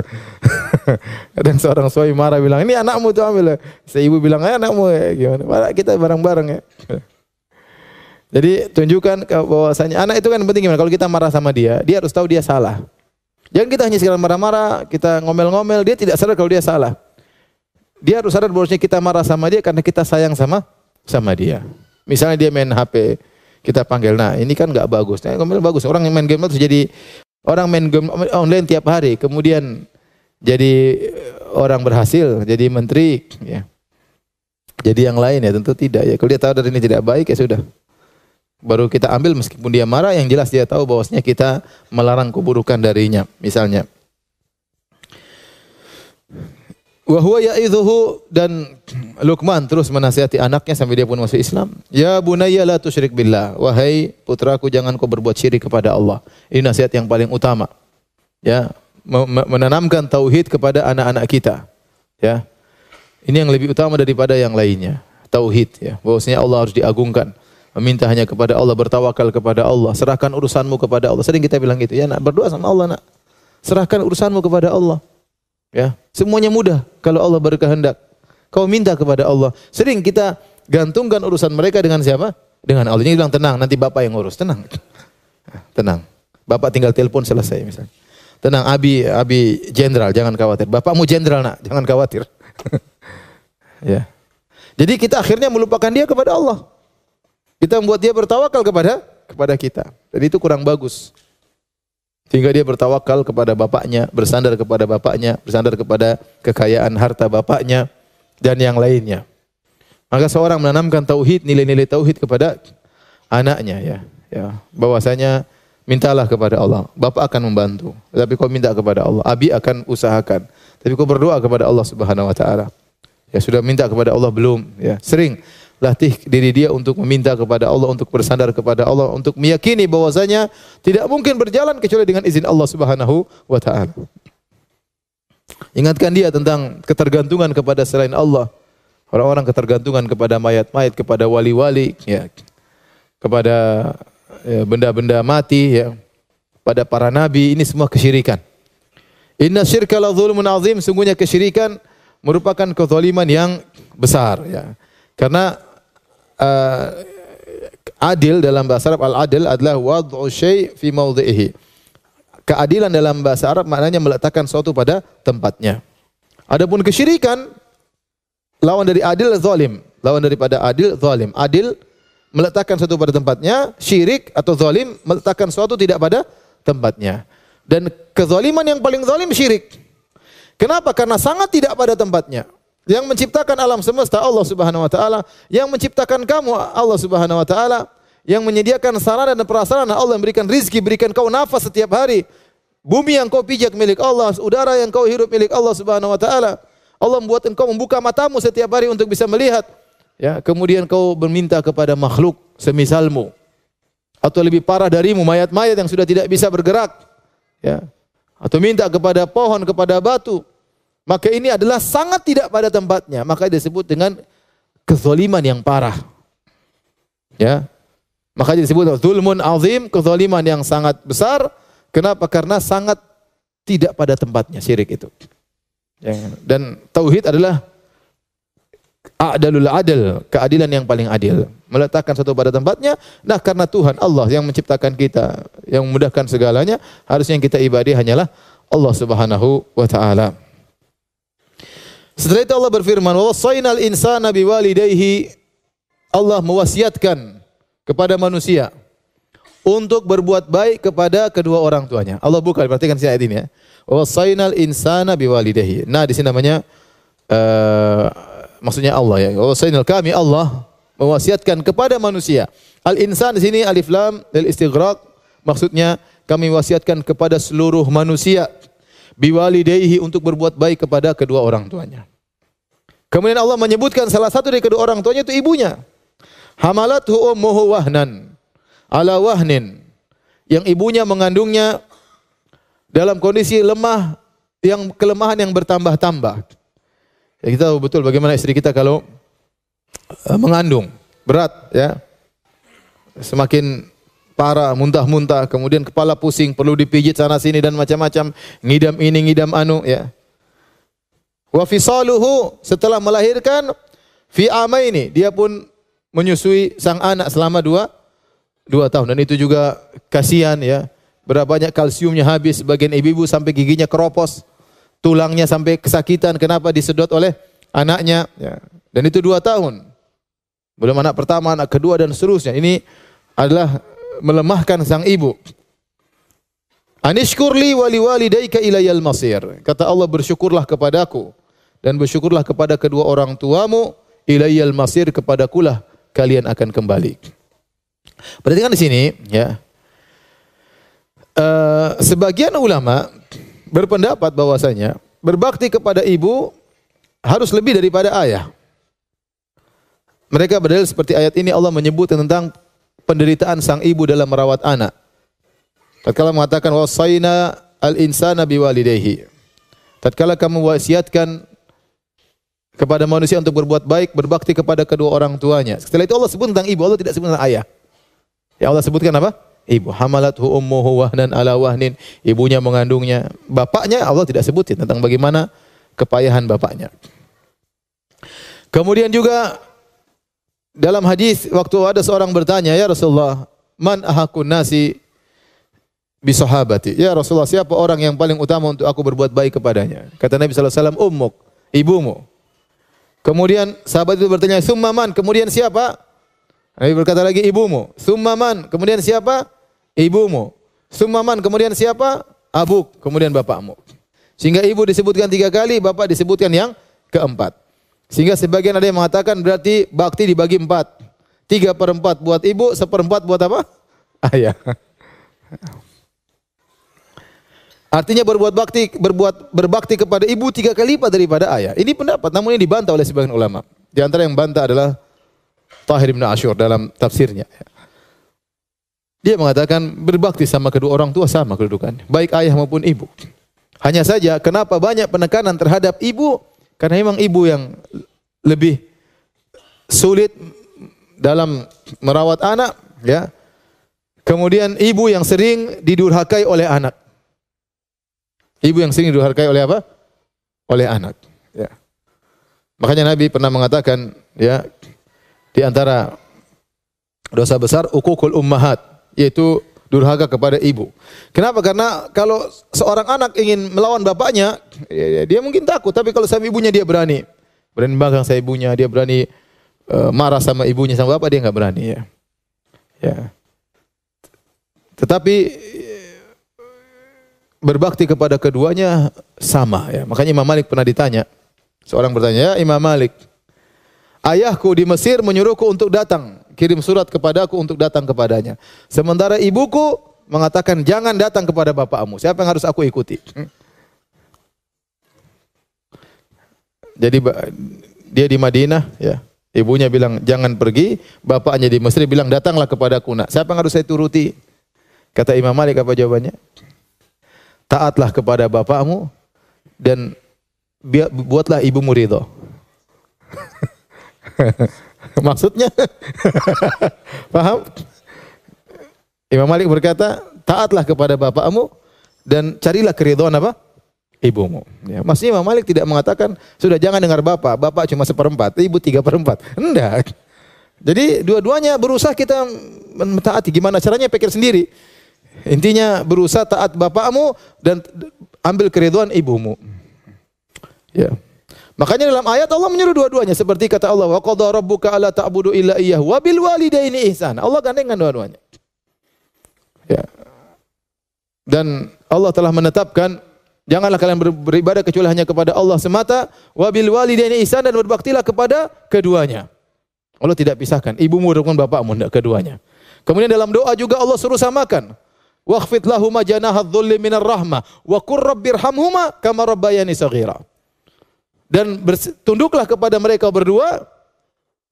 Speaker 1: Kadang seorang suami marah bilang, "Ini anakmu tuh ambil." Seibu bilang, "Eh anakmu ya." Gimana? Kita bareng-bareng ya. Jadi tunjukkan bahwasanya anak itu kan penting gimana? Kalau kita marah sama dia, dia harus tahu dia salah. Jangan kita hanya sekedar marah-marah, kita ngomel-ngomel, dia tidak sadar kalau dia salah. Dia harus sadar bahwasanya kita marah sama dia karena kita sayang sama sama dia. Misalnya dia main HP, kita panggil, nah ini kan nggak bagus. Nah, ngomel bagus. Orang yang main game terus jadi orang main game online tiap hari, kemudian jadi eh, orang berhasil, jadi menteri, ya. Jadi yang lain ya tentu tidak ya. Kalau dia tahu dari ini tidak baik ya sudah. Baru kita ambil meskipun dia marah, yang jelas dia tahu bahwasanya kita melarang keburukan darinya. Misalnya, Wa huwa ya'idhuhu dan Luqman terus menasihati anaknya sampai dia pun masuk Islam. Ya bunayya la tusyrik billah. Wahai putraku jangan kau berbuat syirik kepada Allah. Ini nasihat yang paling utama. Ya, menanamkan tauhid kepada anak-anak kita. Ya. Ini yang lebih utama daripada yang lainnya. Tauhid ya. Bahwasanya Allah harus diagungkan. Meminta hanya kepada Allah, bertawakal kepada Allah, serahkan urusanmu kepada Allah. Sering kita bilang gitu, ya nak berdoa sama Allah nak. Serahkan urusanmu kepada Allah. Ya, semuanya mudah kalau Allah berkehendak. Kau minta kepada Allah. Sering kita gantungkan urusan mereka dengan siapa? dengan Allah. Jadi bilang tenang, nanti bapak yang ngurus. Tenang. Tenang. Bapak tinggal telepon selesai misalnya. Tenang, Abi Abi jenderal, jangan khawatir. Bapakmu jenderal nak, jangan khawatir. ya. Jadi kita akhirnya melupakan dia kepada Allah. Kita membuat dia bertawakal kepada kepada kita. Jadi itu kurang bagus. Sehingga dia bertawakal kepada bapaknya, bersandar kepada bapaknya, bersandar kepada kekayaan harta bapaknya dan yang lainnya. Maka seorang menanamkan tauhid, nilai-nilai tauhid kepada anaknya ya. Ya, bahwasanya mintalah kepada Allah. Bapak akan membantu. Tapi kau minta kepada Allah. Abi akan usahakan. Tapi kau berdoa kepada Allah Subhanahu wa taala. Ya sudah minta kepada Allah belum? Ya, sering latih diri dia untuk meminta kepada Allah, untuk bersandar kepada Allah, untuk meyakini bahwasanya tidak mungkin berjalan kecuali dengan izin Allah Subhanahu wa taala. Ingatkan dia tentang ketergantungan kepada selain Allah. Orang-orang ketergantungan kepada mayat-mayat, kepada wali-wali, ya. Kepada Ya, benda-benda mati ya pada para nabi ini semua kesyirikan. Inna syirka la zulmun azim sungguhnya kesyirikan merupakan kezaliman yang besar ya. Karena uh, adil dalam bahasa Arab al-adil adalah wad'u syai' fi mawdhihi. Keadilan dalam bahasa Arab maknanya meletakkan sesuatu pada tempatnya. Adapun kesyirikan lawan dari adil zalim. Lawan daripada adil zalim. Adil meletakkan sesuatu pada tempatnya, syirik atau zalim meletakkan sesuatu tidak pada tempatnya. Dan kezaliman yang paling zalim syirik. Kenapa? Karena sangat tidak pada tempatnya. Yang menciptakan alam semesta Allah Subhanahu wa taala, yang menciptakan kamu Allah Subhanahu wa taala, yang menyediakan sarana dan prasarana Allah yang berikan rizki, berikan kau nafas setiap hari. Bumi yang kau pijak milik Allah, udara yang kau hirup milik Allah Subhanahu wa taala. Allah membuat engkau membuka matamu setiap hari untuk bisa melihat. Ya, kemudian kau meminta kepada makhluk semisalmu atau lebih parah darimu mayat-mayat yang sudah tidak bisa bergerak. Ya. Atau minta kepada pohon, kepada batu. Maka ini adalah sangat tidak pada tempatnya. Maka disebut dengan kezaliman yang parah. Ya. Maka disebut zulmun azim, kezaliman yang sangat besar. Kenapa? Karena sangat tidak pada tempatnya syirik itu. Dan tauhid adalah A'dalul adil, keadilan yang paling adil. Meletakkan satu pada tempatnya. Nah, karena Tuhan Allah yang menciptakan kita, yang memudahkan segalanya, harusnya yang kita ibadi hanyalah Allah Subhanahu wa taala. Setelah itu Allah berfirman, "Wa wasainal insana biwalidayhi" Allah mewasiatkan kepada manusia untuk berbuat baik kepada kedua orang tuanya. Allah buka, perhatikan si ayat ini ya. "Wa wasainal insana biwalidayhi." Nah, di sini namanya uh, maksudnya Allah ya. Wasainal kami Allah mewasiatkan kepada manusia. Al insan di sini alif lam lil istighraq maksudnya kami wasiatkan kepada seluruh manusia biwalidayhi untuk berbuat baik kepada kedua orang tuanya. Kemudian Allah menyebutkan salah satu dari kedua orang tuanya itu ibunya. Hamalathu ummuhu wahnan ala wahnin. Yang ibunya mengandungnya dalam kondisi lemah yang kelemahan yang bertambah-tambah. Ya, kita tahu betul bagaimana istri kita kalau uh, mengandung berat ya. Semakin parah, muntah-muntah, kemudian kepala pusing, perlu dipijit sana sini dan macam-macam, ngidam ini, ngidam anu ya. Wa fisaluhu setelah melahirkan fi amaini, dia pun menyusui sang anak selama dua dua tahun dan itu juga kasihan ya. Berapa banyak kalsiumnya habis, bagian ibu-ibu sampai giginya keropos tulangnya sampai kesakitan. Kenapa disedot oleh anaknya? Ya. Dan itu dua tahun. Belum anak pertama, anak kedua dan seterusnya. Ini adalah melemahkan sang ibu. Anishkurli wali walidayka ilayal masir. Kata Allah bersyukurlah kepadaku dan bersyukurlah kepada kedua orang tuamu ilayal masir kepadakulah kalian akan kembali. Perhatikan di sini ya. Uh, sebagian ulama berpendapat bahwasanya berbakti kepada ibu harus lebih daripada ayah. Mereka berdalil seperti ayat ini Allah menyebut tentang penderitaan sang ibu dalam merawat anak. Tatkala mengatakan wasaina al-insana biwalidayhi. Tatkala kamu wasiatkan kepada manusia untuk berbuat baik, berbakti kepada kedua orang tuanya. Setelah itu Allah sebut tentang ibu, Allah tidak sebut tentang ayah. Ya Allah sebutkan apa? ibu. Hamalathu ummuhu wahnan ala wahnin. Ibunya mengandungnya. Bapaknya Allah tidak sebutin tentang bagaimana kepayahan bapaknya. Kemudian juga dalam hadis waktu ada seorang bertanya, "Ya Rasulullah, man ahakun nasi bi sahabati?" Ya Rasulullah, siapa orang yang paling utama untuk aku berbuat baik kepadanya? Kata Nabi sallallahu alaihi "Ummuk, ibumu." Kemudian sahabat itu bertanya, "Summa man?" Kemudian siapa? Nabi berkata lagi, "Ibumu." "Summa man?" Kemudian siapa? Ibumu. "Summa man?" Kemudian siapa? Abuk, kemudian bapakmu. Sehingga ibu disebutkan tiga kali, bapak disebutkan yang keempat. Sehingga sebagian ada yang mengatakan berarti bakti dibagi empat. Tiga per empat buat ibu, seperempat buat apa? Ayah. Artinya berbuat bakti, berbuat berbakti kepada ibu tiga kali lipat daripada ayah. Ini pendapat, namun ini dibantah oleh sebagian ulama. Di antara yang bantah adalah Tahir bin Ashur dalam tafsirnya. Dia mengatakan berbakti sama kedua orang tua sama kedudukannya, baik ayah maupun ibu. Hanya saja kenapa banyak penekanan terhadap ibu karena memang ibu yang lebih sulit dalam merawat anak, ya. Kemudian ibu yang sering didurhakai oleh anak. Ibu yang sering didurhakai oleh apa? Oleh anak, ya. Makanya Nabi pernah mengatakan, ya, di antara dosa besar ukukul ummahat, yaitu durhaka kepada ibu. Kenapa? Karena kalau seorang anak ingin melawan bapaknya, ya, ya, dia mungkin takut. Tapi kalau sama ibunya dia berani. Berani magang sama ibunya, dia berani uh, marah sama ibunya, sama bapak dia nggak berani ya. Ya. Tetapi berbakti kepada keduanya sama ya. Makanya Imam Malik pernah ditanya. Seorang bertanya, ya Imam Malik, ayahku di Mesir menyuruhku untuk datang kirim surat kepadaku untuk datang kepadanya. Sementara ibuku mengatakan jangan datang kepada bapakmu. Siapa yang harus aku ikuti? Hmm. Jadi dia di Madinah ya. Ibunya bilang jangan pergi, bapaknya di Mesir bilang datanglah kepadaku nak. Siapa yang harus saya turuti? Kata Imam Malik apa jawabannya? Taatlah kepada bapakmu dan buatlah ibumu ridho. Maksudnya paham? Imam Malik berkata, taatlah kepada bapakmu dan carilah keridhaan apa? Ibumu. Ya, maksudnya Imam Malik tidak mengatakan sudah jangan dengar bapak, bapak cuma seperempat, ibu tiga perempat. Enggak. Jadi dua-duanya berusaha kita mentaati. Gimana caranya pikir sendiri. Intinya berusaha taat bapakmu dan ambil keridhaan ibumu. Ya. Makanya dalam ayat Allah menyuruh dua-duanya seperti kata Allah wa qadha rabbuka alla ta'budu illa iyyahu wa bil walidaini ihsan. Allah gandengkan dua-duanya. Ya. Dan Allah telah menetapkan janganlah kalian beribadah kecuali hanya kepada Allah semata wa bil walidaini ihsan dan berbaktilah kepada keduanya. Allah tidak pisahkan ibumu dengan bapakmu tidak keduanya. Kemudian dalam doa juga Allah suruh samakan. Wakhfid lahuma janahadh dhulli minar rahmah wa qur rabbirhamhuma kama rabbayani saghira dan tunduklah kepada mereka berdua.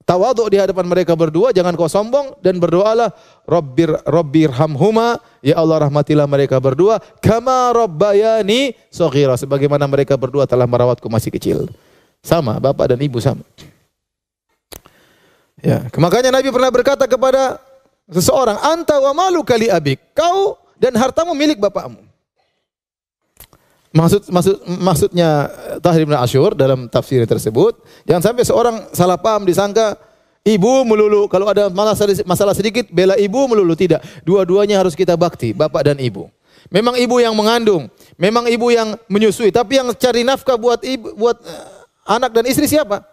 Speaker 1: Tawaduk di hadapan mereka berdua. Jangan kau sombong dan berdoalah rabbir rabbirhamhuma ya Allah rahmatilah mereka berdua. Kama rabbayani saghira. Sebagaimana mereka berdua telah merawatku masih kecil. Sama bapak dan ibu sama. Ya makanya Nabi pernah berkata kepada seseorang anta wa malu kali abik. Kau dan hartamu milik bapakmu Maksud, maksud maksudnya Tahrir bin Asyur dalam tafsir tersebut, jangan sampai seorang salah paham disangka ibu melulu kalau ada masalah, sedikit bela ibu melulu tidak. Dua-duanya harus kita bakti, bapak dan ibu. Memang ibu yang mengandung, memang ibu yang menyusui, tapi yang cari nafkah buat ibu buat uh, anak dan istri siapa?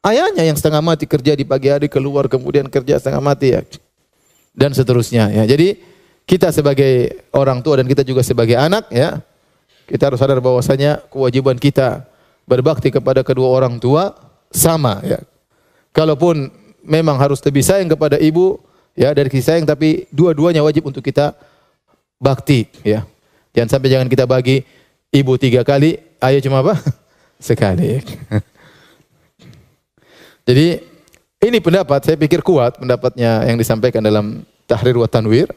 Speaker 1: Ayahnya yang setengah mati kerja di pagi hari keluar kemudian kerja setengah mati ya. Dan seterusnya ya. Jadi kita sebagai orang tua dan kita juga sebagai anak ya, kita harus sadar bahwasanya kewajiban kita berbakti kepada kedua orang tua sama ya. Kalaupun memang harus lebih sayang kepada ibu ya dari kasih sayang tapi dua-duanya wajib untuk kita bakti ya. Jangan sampai jangan kita bagi ibu tiga kali, ayah cuma apa? Sekali. Jadi ini pendapat saya pikir kuat pendapatnya yang disampaikan dalam Tahrir wa Tanwir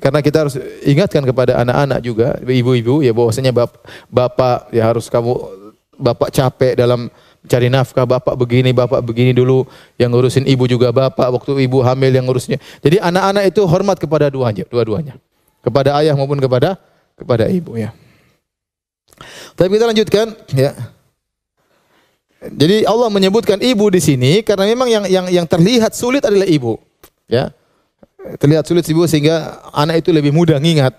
Speaker 1: karena kita harus ingatkan kepada anak-anak juga, ibu-ibu ya bahwasanya bap, bapak ya harus kamu bapak capek dalam cari nafkah, bapak begini, bapak begini dulu, yang ngurusin ibu juga bapak, waktu ibu hamil yang ngurusnya. Jadi anak-anak itu hormat kepada duanya, dua-duanya. Kepada ayah maupun kepada kepada ibu ya. Tapi kita lanjutkan ya. Jadi Allah menyebutkan ibu di sini karena memang yang yang yang terlihat sulit adalah ibu. Ya. Terlihat sulit ibu sehingga anak itu lebih mudah mengingat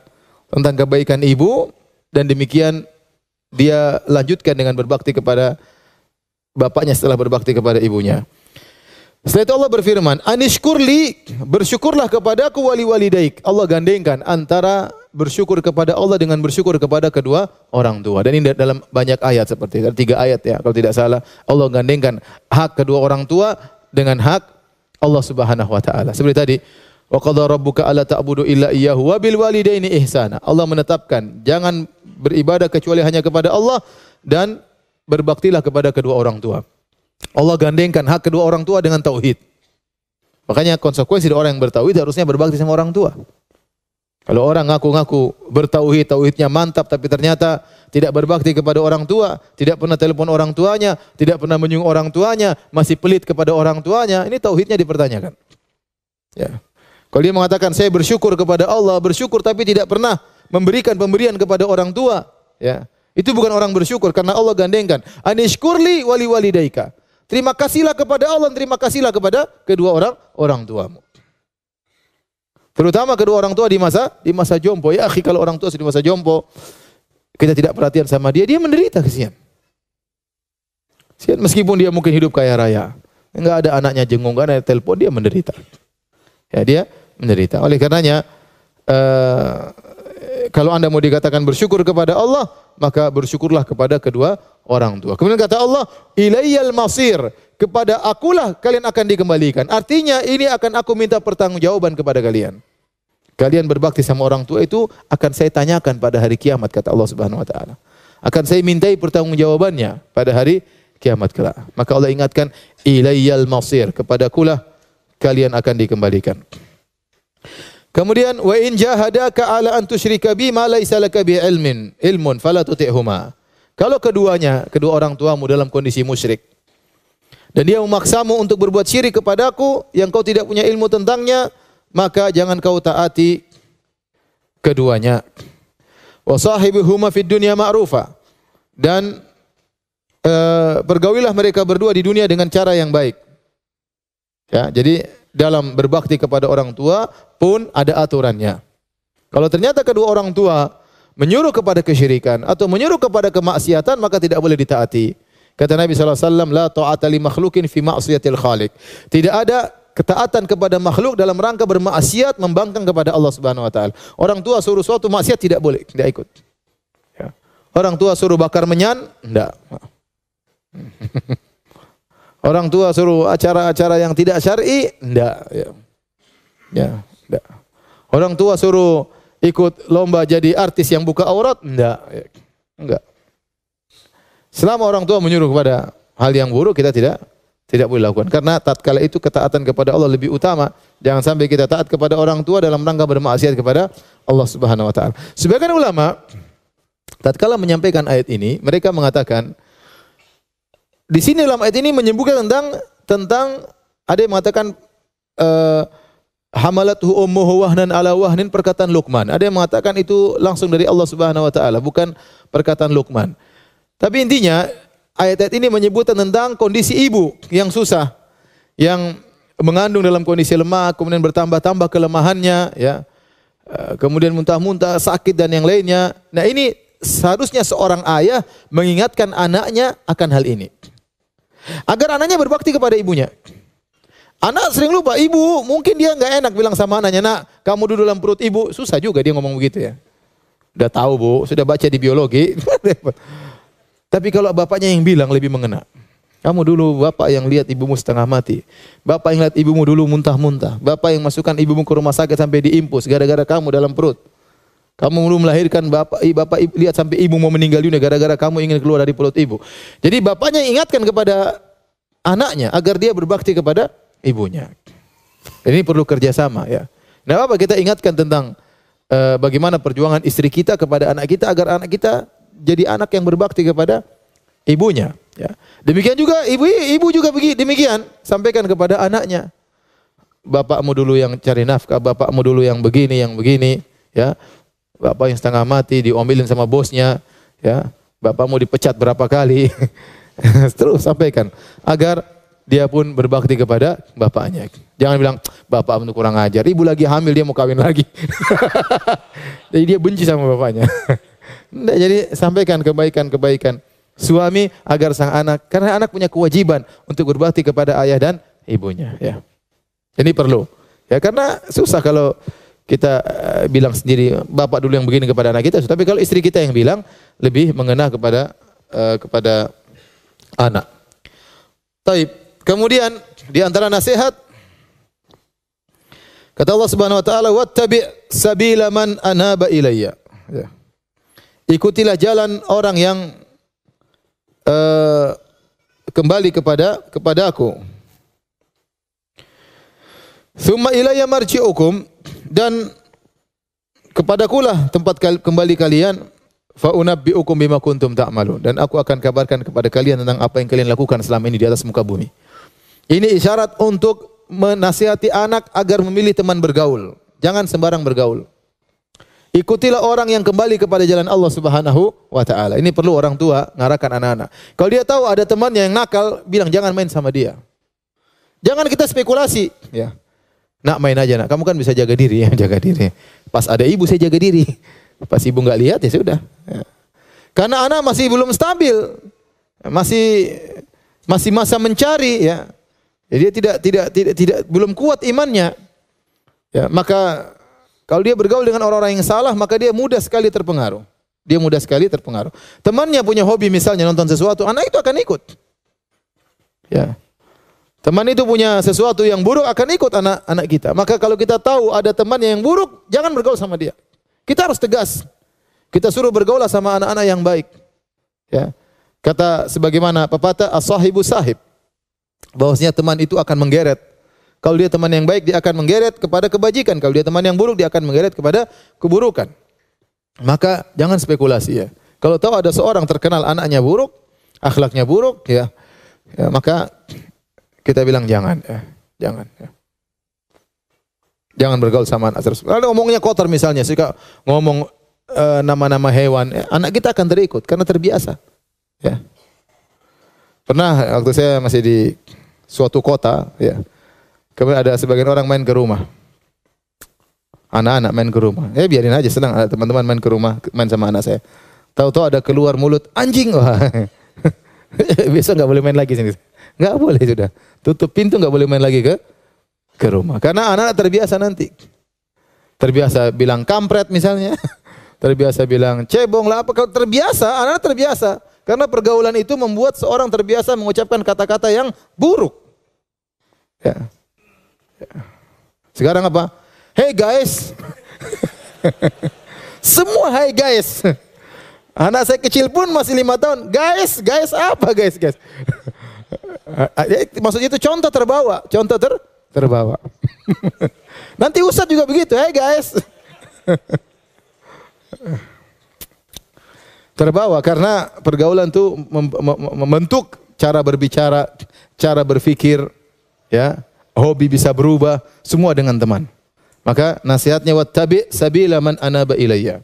Speaker 1: tentang kebaikan ibu dan demikian dia lanjutkan dengan berbakti kepada bapaknya setelah berbakti kepada ibunya. Setelah itu Allah berfirman, "Anishkurli, bersyukurlah kepadaku wali walidaik." Allah gandengkan antara bersyukur kepada Allah dengan bersyukur kepada kedua orang tua. Dan ini dalam banyak ayat seperti itu. Tiga ayat ya, kalau tidak salah. Allah gandengkan hak kedua orang tua dengan hak Allah Subhanahu wa taala. Seperti tadi, "Wa qadara rabbuka alla ta'budu illa iyyahu wa bil walidaini ihsana." Allah menetapkan jangan beribadah kecuali hanya kepada Allah dan berbaktilah kepada kedua orang tua. Allah gandengkan hak kedua orang tua dengan tauhid. Makanya konsekuensi dari orang yang bertauhid harusnya berbakti sama orang tua. Kalau orang ngaku-ngaku bertauhid, tauhidnya mantap tapi ternyata tidak berbakti kepada orang tua, tidak pernah telepon orang tuanya, tidak pernah menyinggung orang tuanya, masih pelit kepada orang tuanya, ini tauhidnya dipertanyakan. Ya. Kalau dia mengatakan saya bersyukur kepada Allah, bersyukur tapi tidak pernah memberikan pemberian kepada orang tua, ya. Itu bukan orang bersyukur karena Allah gandengkan, anishkurli wali walidaika. Terima kasihlah kepada Allah, terima kasihlah kepada kedua orang orang tuamu. Terutama kedua orang tua di masa di masa jompo. Ya, akhi kalau orang tua di masa jompo, kita tidak perhatian sama dia, dia menderita kesian. Kesian meskipun dia mungkin hidup kaya raya. Enggak ada anaknya jenguk, enggak ada telepon, dia menderita. Ya, dia menderita. Oleh karenanya uh, kalau Anda mau dikatakan bersyukur kepada Allah, maka bersyukurlah kepada kedua orang tua. Kemudian kata Allah, ilayyal masir, kepada akulah kalian akan dikembalikan. Artinya ini akan aku minta pertanggungjawaban kepada kalian. Kalian berbakti sama orang tua itu akan saya tanyakan pada hari kiamat kata Allah Subhanahu wa taala. Akan saya mintai pertanggungjawabannya pada hari kiamat kelak. Maka Allah ingatkan ilayyal masir, kepada akulah kalian akan dikembalikan. Kemudian wa in jahadaka ala an tusyrika bi ma laisa laka bi ilmin ilmun fala tuti'huma. Kalau keduanya, kedua orang tuamu dalam kondisi musyrik dan dia memaksamu untuk berbuat syirik kepadaku yang kau tidak punya ilmu tentangnya, maka jangan kau taati keduanya. Wa sahibuhuma fid dunya ma'rufa. Dan bergaulilah mereka berdua di dunia dengan cara yang baik. Ya, jadi dalam berbakti kepada orang tua pun ada aturannya. Kalau ternyata kedua orang tua menyuruh kepada kesyirikan atau menyuruh kepada kemaksiatan maka tidak boleh ditaati. Kata Nabi SAW, La ta'ata li makhlukin fi ma'asiyatil khaliq. Tidak ada ketaatan kepada makhluk dalam rangka bermaksiat membangkang kepada Allah Subhanahu wa taala. Orang tua suruh suatu maksiat tidak boleh, tidak ikut. Ya. Orang tua suruh bakar menyan, tidak. Orang tua suruh acara-acara yang tidak syar'i, enggak. Ya. ya, enggak. Orang tua suruh ikut lomba jadi artis yang buka aurat. Ya. Enggak. Selama orang tua menyuruh kepada hal yang buruk, kita tidak tidak boleh lakukan. Karena tatkala itu ketaatan kepada Allah lebih utama. Jangan sampai kita taat kepada orang tua dalam rangka bermaksiat kepada Allah Subhanahu wa taala. Sebagian ulama tatkala menyampaikan ayat ini, mereka mengatakan di sini dalam ayat ini menyebutkan tentang tentang ada yang mengatakan uh, hamalathu ummuhu wahnan ala wahnin perkataan Luqman. Ada yang mengatakan itu langsung dari Allah Subhanahu wa taala, bukan perkataan Luqman. Tapi intinya ayat-ayat ini menyebutkan tentang kondisi ibu yang susah, yang mengandung dalam kondisi lemah, kemudian bertambah-tambah kelemahannya, ya. Eh, kemudian muntah-muntah, sakit dan yang lainnya. Nah, ini seharusnya seorang ayah mengingatkan anaknya akan hal ini. Agar anaknya berbakti kepada ibunya. Anak sering lupa, ibu mungkin dia nggak enak bilang sama anaknya, nak kamu duduk dalam perut ibu. Susah juga dia ngomong begitu ya. Udah tahu bu, sudah baca di biologi. Tapi kalau bapaknya yang bilang lebih mengena. Kamu dulu bapak yang lihat ibumu setengah mati. Bapak yang lihat ibumu dulu muntah-muntah. Bapak yang masukkan ibumu ke rumah sakit sampai diimpus gara-gara kamu dalam perut. Kamu belum melahirkan bapak, bapak lihat sampai ibu mau meninggal dunia gara-gara kamu ingin keluar dari perut ibu. Jadi bapaknya ingatkan kepada anaknya agar dia berbakti kepada ibunya. Ini perlu kerjasama ya. Nah apa kita ingatkan tentang uh, bagaimana perjuangan istri kita kepada anak kita agar anak kita jadi anak yang berbakti kepada ibunya. Ya. Demikian juga ibu ibu juga begini demikian sampaikan kepada anaknya. Bapakmu dulu yang cari nafkah, bapakmu dulu yang begini, yang begini, ya. Bapak yang setengah mati diomelin sama bosnya, ya. Bapakmu dipecat berapa kali. Terus sampaikan agar dia pun berbakti kepada bapaknya. Jangan bilang bapak untuk kurang ajar, ibu lagi hamil dia mau kawin lagi. Jadi dia benci sama bapaknya. Jadi sampaikan kebaikan-kebaikan suami agar sang anak karena anak punya kewajiban untuk berbakti kepada ayah dan ibunya ya. Ini perlu. Ya karena susah kalau kita uh, bilang sendiri bapak dulu yang begini kepada anak kita, tapi kalau istri kita yang bilang lebih mengena kepada uh, kepada anak. Taib. Kemudian di antara nasihat kata Allah Subhanahu wa taala wattabi' sabila man anaba ilayya. Ya. Ikutilah jalan orang yang uh, kembali kepada kepada aku. Thumma ilayya marji'ukum dan kepadakulah tempat kembali kalian fa unabbi'ukum bima kuntum ta'malun dan aku akan kabarkan kepada kalian tentang apa yang kalian lakukan selama ini di atas muka bumi. Ini isyarat untuk menasihati anak agar memilih teman bergaul. Jangan sembarang bergaul. Ikutilah orang yang kembali kepada jalan Allah Subhanahu wa taala. Ini perlu orang tua ngarahkan anak-anak. Kalau dia tahu ada teman yang nakal, bilang jangan main sama dia. Jangan kita spekulasi, ya. Nak main aja nak. Kamu kan bisa jaga diri ya, jaga diri. Pas ada ibu saya jaga diri. Pas ibu nggak lihat ya sudah. Ya. Karena anak masih belum stabil. Masih masih masa mencari ya. Jadi dia tidak tidak tidak tidak belum kuat imannya. Ya, maka kalau dia bergaul dengan orang-orang yang salah, maka dia mudah sekali terpengaruh. Dia mudah sekali terpengaruh. Temannya punya hobi misalnya nonton sesuatu, anak itu akan ikut. Ya. Teman itu punya sesuatu yang buruk akan ikut anak-anak kita. Maka kalau kita tahu ada teman yang buruk, jangan bergaul sama dia. Kita harus tegas. Kita suruh bergaul sama anak-anak yang baik. Ya. Kata sebagaimana pepatah as-sahibu sahib bahwasanya teman itu akan menggeret. Kalau dia teman yang baik, dia akan menggeret kepada kebajikan. Kalau dia teman yang buruk, dia akan menggeret kepada keburukan. Maka jangan spekulasi ya. Kalau tahu ada seorang terkenal anaknya buruk, akhlaknya buruk, ya, ya maka kita bilang jangan, ya, jangan. Ya. Jangan bergaul sama anak terus. Kalau ngomongnya kotor misalnya, suka ngomong eh, nama-nama uh, hewan, ya, anak kita akan terikut karena terbiasa. Ya. Pernah waktu saya masih di suatu kota, ya. Kemudian ada sebagian orang main ke rumah. Anak-anak main ke rumah. Ya biarin aja senang teman-teman main ke rumah, main sama anak saya. Tahu-tahu ada keluar mulut anjing. Wah. Besok nggak boleh main lagi sini. Nggak boleh sudah. Tutup pintu nggak boleh main lagi ke ke rumah. Karena anak-anak terbiasa nanti. Terbiasa bilang kampret misalnya. terbiasa bilang cebong lah apa kalau terbiasa, anak, -anak terbiasa. Karena pergaulan itu membuat seorang terbiasa mengucapkan kata-kata yang buruk. Ya. ya. Sekarang apa? Hey guys. Semua hey guys. Anak saya kecil pun masih lima tahun. Guys, guys apa guys, guys? Ya, maksudnya itu contoh terbawa, contoh ter terbawa. Nanti Ustadz juga begitu, hey guys terbawa karena pergaulan itu membentuk cara berbicara, cara berpikir, ya. Hobi bisa berubah, semua dengan teman. Maka nasihatnya wattabi sabila man anaba ilayya.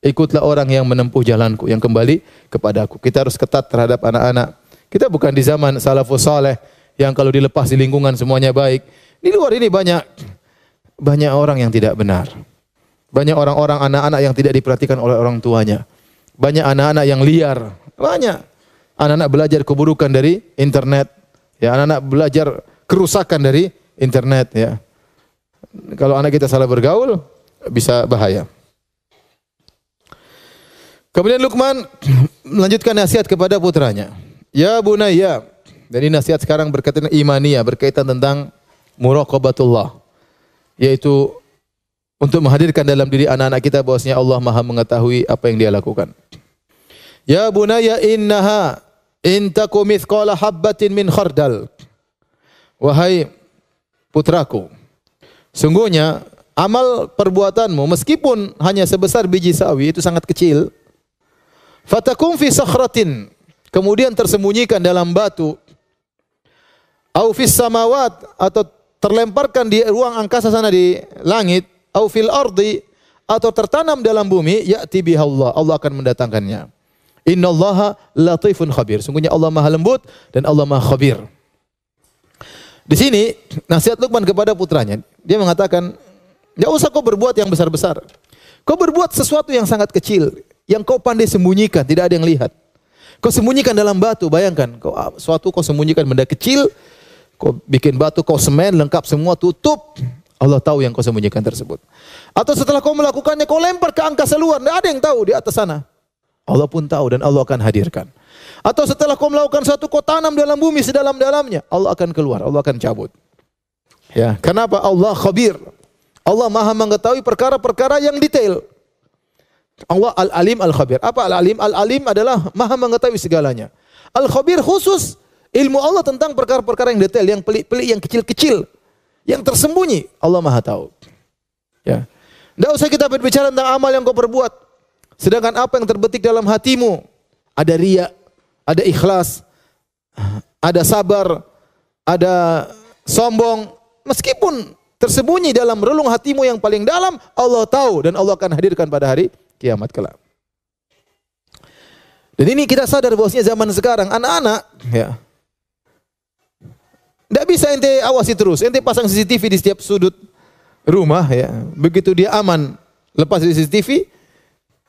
Speaker 1: Ikutlah orang yang menempuh jalanku, yang kembali kepadaku. Kita harus ketat terhadap anak-anak. Kita bukan di zaman salafus saleh yang kalau dilepas di lingkungan semuanya baik. Di luar ini banyak banyak orang yang tidak benar. Banyak orang-orang anak-anak yang tidak diperhatikan oleh orang tuanya. Banyak anak-anak yang liar. Banyak. Anak-anak belajar keburukan dari internet. Ya, anak-anak belajar kerusakan dari internet ya. Kalau anak kita salah bergaul bisa bahaya. Kemudian Luqman melanjutkan nasihat kepada putranya. Ya bunayya. Jadi nasihat sekarang berkaitan imania, berkaitan tentang muraqabatullah. Yaitu untuk menghadirkan dalam diri anak-anak kita bahwasanya Allah Maha mengetahui apa yang dia lakukan. Ya bunaya innaha in taku mithqala habbatin min khardal. Wahai putraku, sungguhnya amal perbuatanmu meskipun hanya sebesar biji sawi itu sangat kecil. Fatakum fi sakhratin, kemudian tersembunyikan dalam batu. Au fis samawat atau terlemparkan di ruang angkasa sana di langit au fil ardi atau tertanam dalam bumi ya'ti biha Allah Allah akan mendatangkannya Innallaha latifun khabir. Sungguhnya Allah Maha lembut dan Allah Maha khabir. Di sini nasihat Luqman kepada putranya, dia mengatakan, "Enggak usah kau berbuat yang besar-besar. Kau berbuat sesuatu yang sangat kecil, yang kau pandai sembunyikan, tidak ada yang lihat. Kau sembunyikan dalam batu, bayangkan, kau ah, suatu kau sembunyikan benda kecil, kau bikin batu, kau semen lengkap semua tutup, Allah tahu yang kau sembunyikan tersebut. Atau setelah kau melakukannya, kau lempar ke angkasa luar, tidak ada yang tahu di atas sana. Allah pun tahu dan Allah akan hadirkan. Atau setelah kau melakukan satu kau tanam dalam bumi sedalam-dalamnya, Allah akan keluar, Allah akan cabut. Ya, kenapa? Allah khabir. Allah Maha mengetahui perkara-perkara yang detail. Allah Al-Alim Al-Khabir. Apa Al-Alim? Al-Alim adalah Maha mengetahui segalanya. Al-Khabir khusus ilmu Allah tentang perkara-perkara yang detail, yang pelik-pelik, yang kecil-kecil, yang tersembunyi. Allah Maha tahu. Ya. Tidak usah kita berbicara tentang amal yang kau perbuat. Sedangkan apa yang terbetik dalam hatimu, ada ria, ada ikhlas, ada sabar, ada sombong, meskipun tersembunyi dalam relung hatimu yang paling dalam, Allah tahu dan Allah akan hadirkan pada hari kiamat kelak. Dan ini kita sadar bahwasanya zaman sekarang anak-anak ya tidak bisa ente awasi terus, ente pasang CCTV di setiap sudut rumah ya. Begitu dia aman lepas dari CCTV,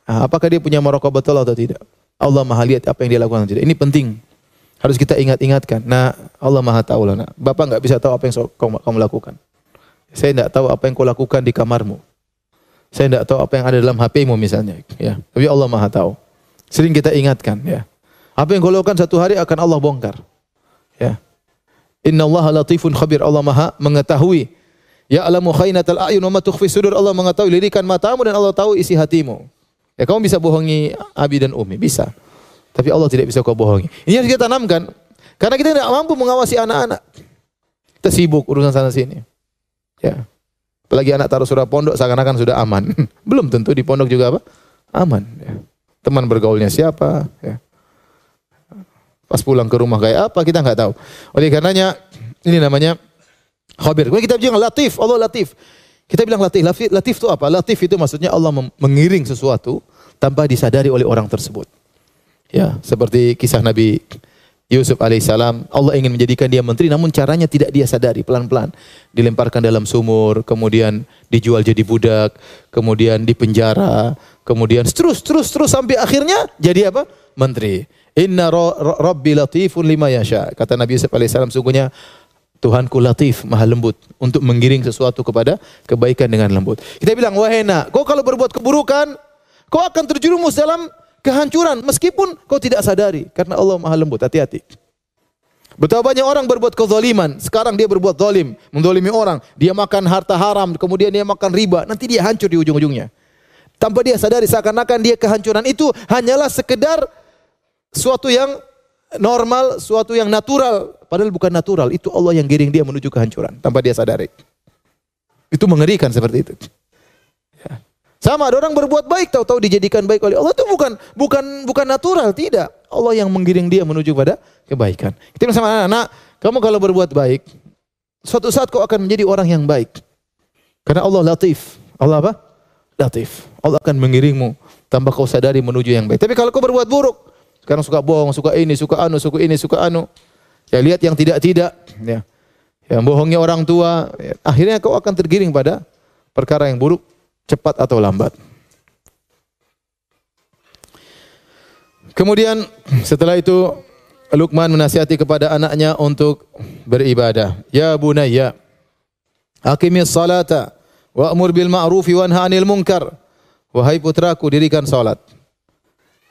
Speaker 1: apakah dia punya merokok betul atau tidak? Allah Maha lihat apa yang dia lakukan tidak. Ini penting. Harus kita ingat-ingatkan. Nah, Allah Maha tahu lah. Nah. Bapak nggak bisa tahu apa yang kau, kau lakukan. Saya tidak tahu apa yang kau lakukan di kamarmu. Saya tidak tahu apa yang ada dalam HPmu misalnya. Ya, tapi Allah Maha tahu. Sering kita ingatkan. Ya, apa yang kau lakukan satu hari akan Allah bongkar. Ya, Inna Allah latifun khabir. Allah Maha mengetahui. Ya alamu khainatal a'yun wa ma sudur. Allah mengetahui lirikan matamu dan Allah tahu isi hatimu. Ya kamu bisa bohongi Abi dan Umi, bisa. Tapi Allah tidak bisa kau bohongi. Ini harus kita tanamkan. Karena kita tidak mampu mengawasi anak-anak. Kita sibuk urusan sana sini. Ya. Apalagi anak taruh surah pondok seakan-akan sudah aman. Belum tentu di pondok juga apa? Aman. Ya. Teman bergaulnya siapa? Ya. Pas pulang ke rumah kayak apa kita nggak tahu. Oleh karenanya ini namanya khabir. Kemudian kita bilang latif, Allah latif. Kita bilang latif. Latif, latif itu apa? Latif itu maksudnya Allah mengiring sesuatu tanpa disadari oleh orang tersebut. Ya, seperti kisah Nabi Yusuf alaihissalam, Allah ingin menjadikan dia menteri, namun caranya tidak dia sadari, pelan-pelan. Dilemparkan dalam sumur, kemudian dijual jadi budak, kemudian dipenjara, kemudian terus, terus, terus sampai akhirnya jadi apa? Menteri. Inna rabbi latifun lima yasha. Kata Nabi Yusuf alaihissalam, sungguhnya Tuhanku latif, maha lembut untuk menggiring sesuatu kepada kebaikan dengan lembut. Kita bilang, wahai nak, kau kalau berbuat keburukan, kau akan terjerumus dalam kehancuran meskipun kau tidak sadari karena Allah maha lembut. Hati-hati. Betapa banyak orang berbuat kezaliman, sekarang dia berbuat zalim, mendolimi orang, dia makan harta haram, kemudian dia makan riba, nanti dia hancur di ujung-ujungnya. Tanpa dia sadari seakan-akan dia kehancuran itu hanyalah sekedar suatu yang normal, suatu yang natural, padahal bukan natural. Itu Allah yang giring dia menuju kehancuran tanpa dia sadari. Itu mengerikan seperti itu. Sama ada orang berbuat baik tahu-tahu dijadikan baik oleh Allah itu bukan bukan bukan natural, tidak. Allah yang menggiring dia menuju pada kebaikan. Kita sama anak-anak, kamu kalau berbuat baik, suatu saat kau akan menjadi orang yang baik. Karena Allah latif. Allah apa? Latif. Allah akan mengiringmu tanpa kau sadari menuju yang baik. Tapi kalau kau berbuat buruk, sekarang suka bohong, suka ini, suka anu, suka ini, suka anu. Ya lihat yang tidak-tidak, ya. Yang bohongnya orang tua, ya. akhirnya kau akan tergiring pada perkara yang buruk cepat atau lambat. Kemudian setelah itu Luqman menasihati kepada anaknya untuk beribadah. Ya bunayya, aqimis salata wa'mur bil ma'rufi wanha 'anil munkar. Wahai putraku, dirikan salat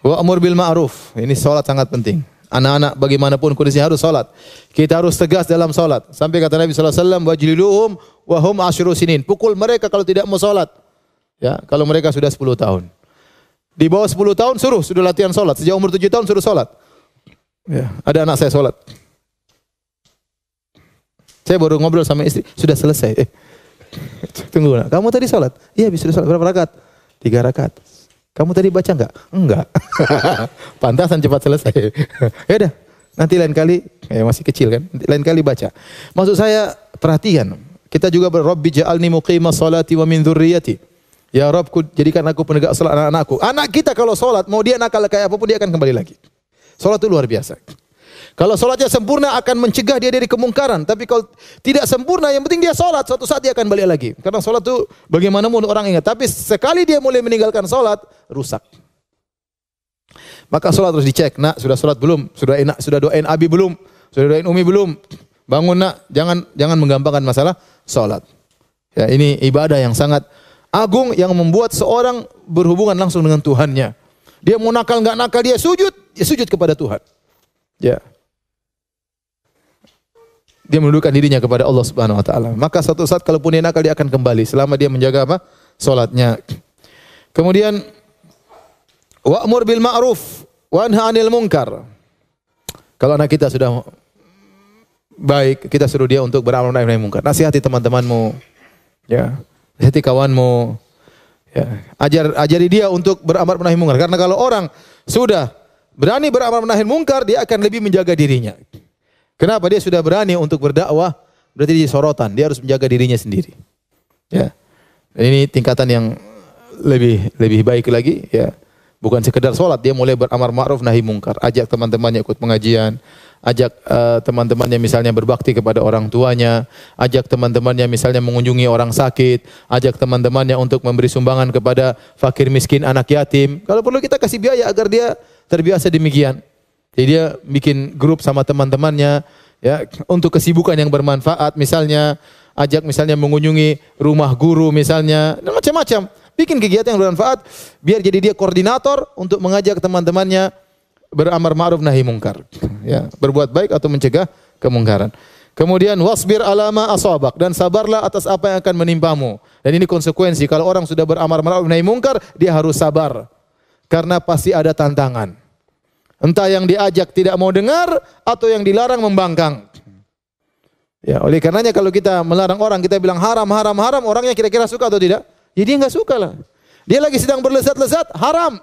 Speaker 1: Wa amur bil ma'ruf. Ini salat sangat penting. Anak-anak bagaimanapun kondisinya harus salat. Kita harus tegas dalam salat. Sampai kata Nabi sallallahu alaihi wasallam wajliluhum wa hum asyru sinin. Pukul mereka kalau tidak mau salat. Ya, kalau mereka sudah 10 tahun. Di bawah 10 tahun suruh sudah latihan salat. Sejak umur 7 tahun suruh salat. Ya, ada anak saya salat. Saya baru ngobrol sama istri, sudah selesai. Eh, tunggu, nak. kamu tadi salat? Iya, bisa salat berapa rakaat? Tiga rakaat. Kamu tadi baca enggak? Enggak. Pantasan cepat selesai. ya udah, nanti lain kali, ya masih kecil kan, lain kali baca. Maksud saya perhatian, kita juga berrabbi ja'alni muqima salati wa min dzurriyyati. Ya Rabbku jadikan aku penegak salat anak-anakku. Anak kita kalau salat mau dia nakal kayak apa pun dia akan kembali lagi. Salat itu luar biasa. Kalau salatnya sempurna akan mencegah dia dari kemungkaran. Tapi kalau tidak sempurna, yang penting dia salat. Suatu saat dia akan balik lagi. Karena salat itu bagaimanapun orang ingat. Tapi sekali dia mulai meninggalkan salat, rusak. Maka salat harus dicek. Nak, sudah salat belum? Sudah enak, sudah doain abi belum? Sudah doain umi belum? Bangun nak, jangan jangan menggampangkan masalah salat. Ya, ini ibadah yang sangat agung yang membuat seorang berhubungan langsung dengan Tuhannya. Dia mau nakal nggak nakal dia sujud, dia sujud kepada Tuhan. Ya. Dia menundukkan dirinya kepada Allah Subhanahu wa taala. Maka suatu saat kalaupun dia nakal dia akan kembali selama dia menjaga apa? salatnya. Kemudian wa'mur bil ma'ruf wa anha 'anil munkar. Kalau anak kita sudah baik, kita suruh dia untuk beramal nahi munkar. Nasihati teman-temanmu. Ya. Nasihati kawanmu. Ya. Ajar ajari dia untuk beramar nahi munkar. Karena kalau orang sudah berani beramar nahi munkar, dia akan lebih menjaga dirinya. Kenapa? Dia sudah berani untuk berdakwah, berarti dia sorotan. Dia harus menjaga dirinya sendiri. Ya. Dan ini tingkatan yang lebih lebih baik lagi, ya. Bukan sekedar sholat, dia mulai beramar ma'ruf nahi mungkar. Ajak teman-temannya ikut pengajian, ajak uh, teman-temannya misalnya berbakti kepada orang tuanya, ajak teman-temannya misalnya mengunjungi orang sakit, ajak teman-temannya untuk memberi sumbangan kepada fakir miskin, anak yatim. Kalau perlu kita kasih biaya agar dia terbiasa demikian. Jadi dia bikin grup sama teman-temannya ya untuk kesibukan yang bermanfaat misalnya ajak misalnya mengunjungi rumah guru misalnya dan macam-macam. Bikin kegiatan yang bermanfaat biar jadi dia koordinator untuk mengajak teman-temannya beramar ma'ruf nahi mungkar. Ya, berbuat baik atau mencegah kemungkaran. Kemudian wasbir alama asabak dan sabarlah atas apa yang akan menimpamu. Dan ini konsekuensi kalau orang sudah beramar ma'ruf nahi mungkar, dia harus sabar. Karena pasti ada tantangan. Entah yang diajak tidak mau dengar atau yang dilarang membangkang. Ya, oleh karenanya kalau kita melarang orang, kita bilang haram, haram, haram, orangnya kira-kira suka atau tidak? Ya dia nggak suka lah. Dia lagi sedang berlezat-lezat, haram.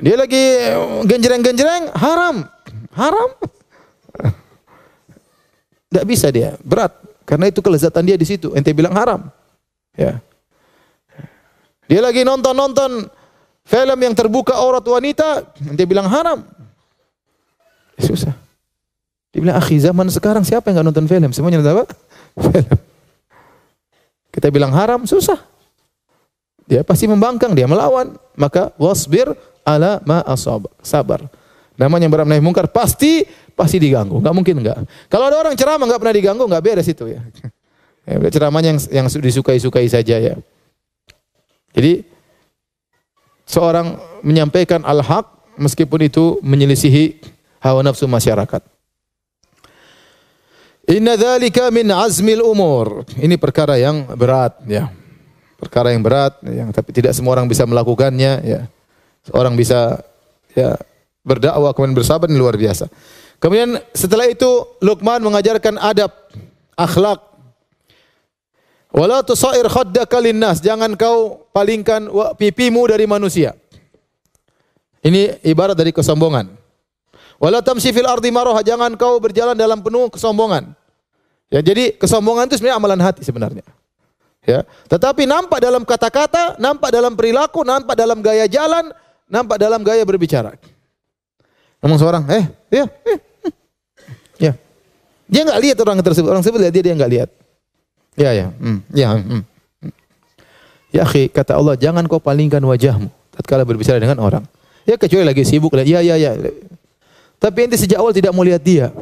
Speaker 1: Dia lagi genjreng-genjreng, haram. Haram. Tidak bisa dia, berat. Karena itu kelezatan dia di situ. Ente bilang haram. Ya. Dia lagi nonton-nonton film yang terbuka aurat wanita, ente bilang haram. Susah. Dia bilang, akhi zaman sekarang siapa yang nggak nonton film? Semuanya nonton apa? Film. Kita bilang haram, susah. Dia pasti membangkang, dia melawan. Maka wasbir ala ma asab. Sabar. Namanya beramar nahi mungkar pasti pasti diganggu. Enggak mungkin enggak. Kalau ada orang ceramah enggak pernah diganggu, enggak beres itu ya. ya ceramahnya yang yang disukai-sukai saja ya. Jadi seorang menyampaikan al-haq meskipun itu menyelisihi hawa nafsu masyarakat. Inna dzalika min azmil umur. Ini perkara yang berat ya. Perkara yang berat yang tapi tidak semua orang bisa melakukannya ya. Seorang bisa ya berdakwah kemudian bersabar ini luar biasa. Kemudian setelah itu Luqman mengajarkan adab, akhlak. Wala tusair khaddaka linnas, jangan kau palingkan pipimu dari manusia. Ini ibarat dari kesombongan. Wala tamshi fil ardi maraha, jangan kau berjalan dalam penuh kesombongan. Ya, jadi kesombongan itu sebenarnya amalan hati sebenarnya. Ya, tetapi nampak dalam kata-kata, nampak dalam perilaku, nampak dalam gaya jalan, nampak dalam gaya berbicara. Ngomong seorang, eh, iya, eh, ya. Dia nggak lihat orang tersebut, orang tersebut lihat dia dia nggak lihat. Ya, ya, hmm, ya, hmm. Ya, akhi, kata Allah, jangan kau palingkan wajahmu tatkala berbicara dengan orang. Ya kecuali lagi sibuk, ya, ya, ya. Tapi ente sejak awal tidak mau lihat dia.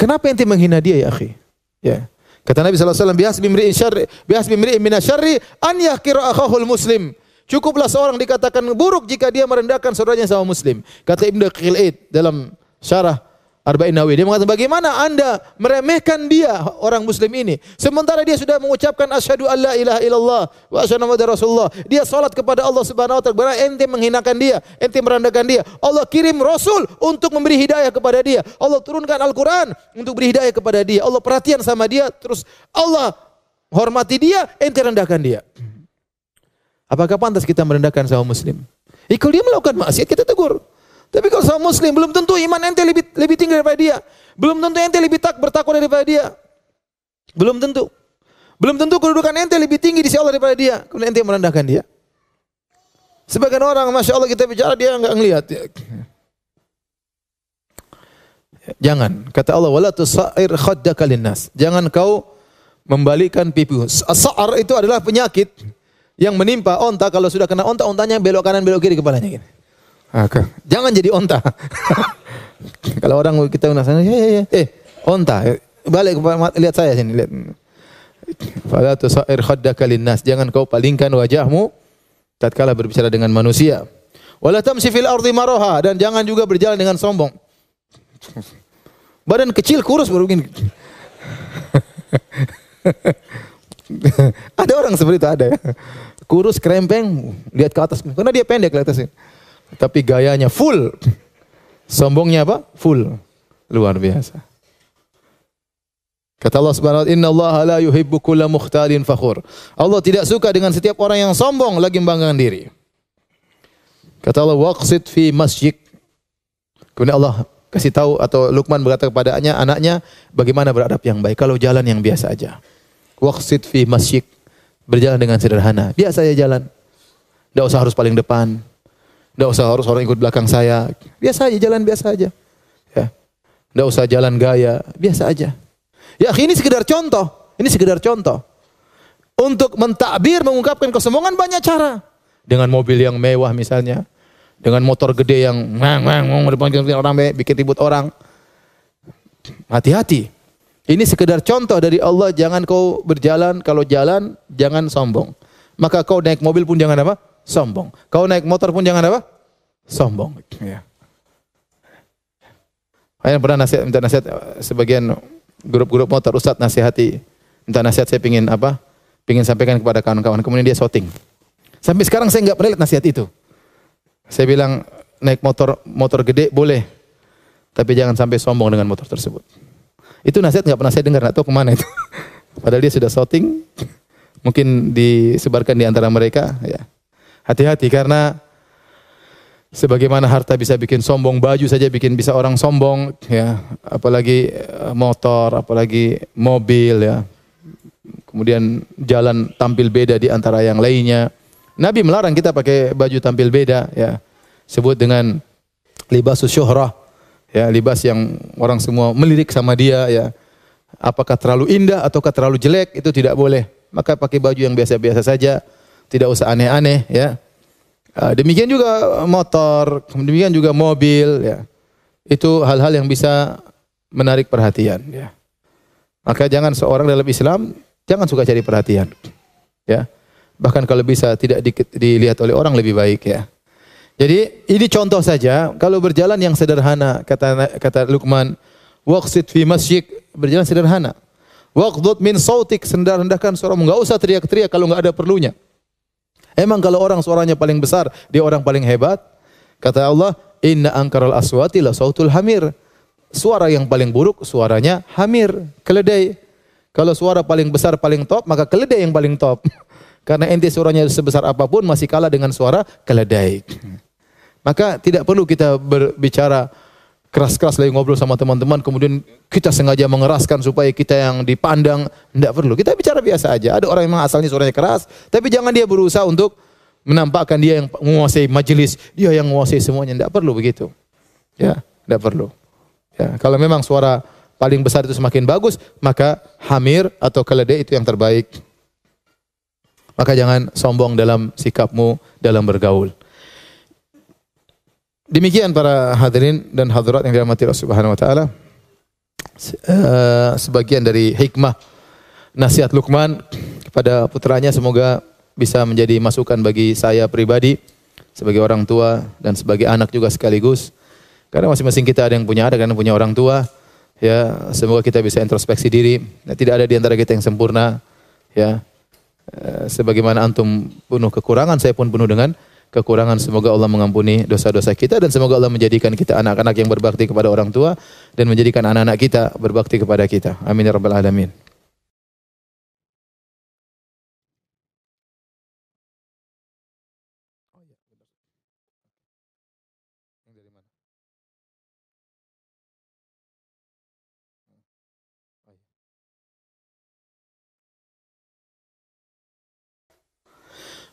Speaker 1: Kenapa ente menghina dia ya akhi? Ya. Kata Nabi sallallahu alaihi wasallam bihasbi imri'in syarri bihasbi imri'in minasyarri an yahkira akhahul muslim. Cukuplah seorang dikatakan buruk jika dia merendahkan saudaranya sama muslim. Kata Ibnu Qil'id dalam syarah Arba'in Nawawi. Dia mengatakan bagaimana Anda meremehkan dia orang muslim ini sementara dia sudah mengucapkan asyhadu alla ilaha illallah wa asyhadu anna rasulullah. Dia salat kepada Allah Subhanahu wa taala. Ente menghinakan dia, ente merendahkan dia. Allah kirim rasul untuk memberi hidayah kepada dia. Allah turunkan Al-Qur'an untuk beri hidayah kepada dia. Allah perhatian sama dia terus Allah hormati dia, ente rendahkan dia. Apakah pantas kita merendahkan sama muslim? Ikut dia melakukan maksiat kita tegur. Tapi kalau sama muslim belum tentu iman ente lebih lebih tinggi daripada dia. Belum tentu ente lebih tak bertakwa daripada dia. Belum tentu. Belum tentu kedudukan ente lebih tinggi di sisi Allah daripada dia. Kemudian ente merendahkan dia. Sebagian orang, masya Allah kita bicara dia enggak ngelihat. Jangan. Kata Allah, wala tusair khaddaka linnas. Jangan kau membalikan pipimu. Sa'ar itu adalah penyakit yang menimpa onta kalau sudah kena onta ontanya belok kanan belok kiri kepalanya gini. Jangan jadi onta. kalau orang kita merasa, eh, eh, eh, onta, balik lihat saya sini, lihat. Fala tusair khaddaka linnas. Jangan kau palingkan wajahmu tatkala berbicara dengan manusia. Wala tamshi fil ardi maraha dan jangan juga berjalan dengan sombong. Badan kecil kurus baru begini. ada orang seperti itu ada ya. Kurus krempeng, lihat ke atas karena dia pendek ke atas. Tapi gayanya full. Sombongnya apa? Full. Luar biasa. Kata Allah Subhanahu wa taala, "Inna Allah la yuhibbu kulla mukhtalin fakhur." Allah tidak suka dengan setiap orang yang sombong lagi membanggakan diri. Kata Allah, "Waqsid fi masjid." Kemudian Allah kasih tahu atau Luqman berkata kepadanya anaknya bagaimana beradab yang baik kalau jalan yang biasa aja. Waqsid fi masjid. Berjalan dengan sederhana. Biasa aja jalan. Tidak usah harus paling depan. Tidak usah harus orang ikut belakang saya. Biasa aja jalan biasa aja. Ya. Tidak usah jalan gaya. Biasa aja. Ya ini sekedar contoh. Ini sekedar contoh. Untuk mentakbir, mengungkapkan kesombongan banyak cara. Dengan mobil yang mewah misalnya. Dengan motor gede yang mang mang mau depan orang bikin ribut orang. Hati-hati. Ini sekedar contoh dari Allah, jangan kau berjalan kalau jalan jangan sombong. Maka kau naik mobil pun jangan apa? Sombong. Kau naik motor pun jangan apa? Sombong. Ya. Saya pernah nasihat minta nasihat sebagian grup-grup motor Ustaz nasihati minta nasihat saya pingin apa pingin sampaikan kepada kawan-kawan kemudian dia shouting sampai sekarang saya nggak pernah lihat nasihat itu saya bilang naik motor motor gede boleh tapi jangan sampai sombong dengan motor tersebut itu nasihat nggak pernah saya dengar nggak tahu ke mana itu padahal dia sudah shouting mungkin disebarkan di antara mereka ya hati-hati karena Sebagaimana harta bisa bikin sombong, baju saja bikin bisa orang sombong, ya. Apalagi eh, motor, apalagi mobil, ya. Kemudian jalan tampil beda di antara yang lainnya. Nabi melarang kita pakai baju tampil beda, ya. Sebut dengan libasus syuhrah, ya, libas yang orang semua melirik sama dia, ya. Apakah terlalu indah ataukah terlalu jelek itu tidak boleh. Maka pakai baju yang biasa-biasa saja, tidak usah aneh-aneh, ya Ah, demikian juga motor, demikian juga mobil, ya. Itu hal-hal yang bisa menarik perhatian, ya. Maka jangan seorang dalam Islam jangan suka cari perhatian, ya. Bahkan kalau bisa tidak di, dilihat oleh orang lebih baik, ya. Jadi ini contoh saja kalau berjalan yang sederhana kata kata Luqman, waqsid fi masjid, berjalan sederhana. Waqdud min sautik, rendah-rendahkan suaramu, enggak usah teriak-teriak kalau enggak ada perlunya. Emang kalau orang suaranya paling besar, dia orang paling hebat? Kata Allah, "Inna angkaral aswati la sautul hamir." Suara yang paling buruk suaranya hamir, keledai. Kalau suara paling besar paling top, maka keledai yang paling top. Karena ente suaranya sebesar apa pun masih kalah dengan suara keledai. Maka tidak perlu kita berbicara keras-keras lagi ngobrol sama teman-teman, kemudian kita sengaja mengeraskan supaya kita yang dipandang, tidak perlu. Kita bicara biasa aja. Ada orang memang asalnya suaranya keras, tapi jangan dia berusaha untuk menampakkan dia yang menguasai majelis, dia yang menguasai semuanya. Tidak perlu begitu. Ya, tidak perlu. Ya, kalau memang suara paling besar itu semakin bagus, maka hamir atau keledai itu yang terbaik. Maka jangan sombong dalam sikapmu dalam bergaul. Demikian para hadirin dan hadirat yang dirahmati Allah Subhanahu wa taala. Eh, sebagian dari hikmah nasihat Luqman kepada putranya semoga bisa menjadi masukan bagi saya pribadi sebagai orang tua dan sebagai anak juga sekaligus. Karena masing-masing kita ada yang punya ada, kan punya orang tua. Ya, semoga kita bisa introspeksi diri. Tidak ada di antara kita yang sempurna. Ya, eh, sebagaimana antum penuh kekurangan, saya pun penuh dengan kekurangan. Semoga Allah mengampuni dosa-dosa kita dan semoga Allah menjadikan kita anak-anak yang berbakti kepada orang tua dan menjadikan anak-anak kita berbakti kepada kita. Amin ya rabbal alamin.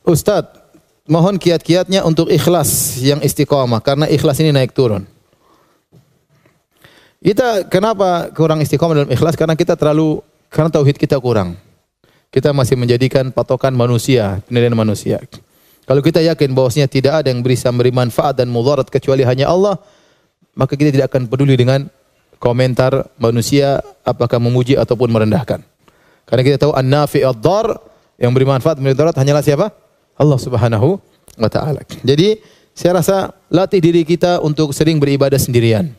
Speaker 1: Ustadz, mohon kiat-kiatnya untuk ikhlas yang istiqomah karena ikhlas ini naik turun. Kita kenapa kurang istiqomah dalam ikhlas? Karena kita terlalu karena tauhid kita kurang. Kita masih menjadikan patokan manusia, penilaian manusia. Kalau kita yakin bahwasanya tidak ada yang bisa memberi manfaat dan mudarat kecuali hanya Allah, maka kita tidak akan peduli dengan komentar manusia apakah memuji ataupun merendahkan. Karena kita tahu an-nafi ad-dar yang beri manfaat memberi mudarat hanyalah siapa? Allah Subhanahu wa taala. Jadi saya rasa latih diri kita untuk sering beribadah sendirian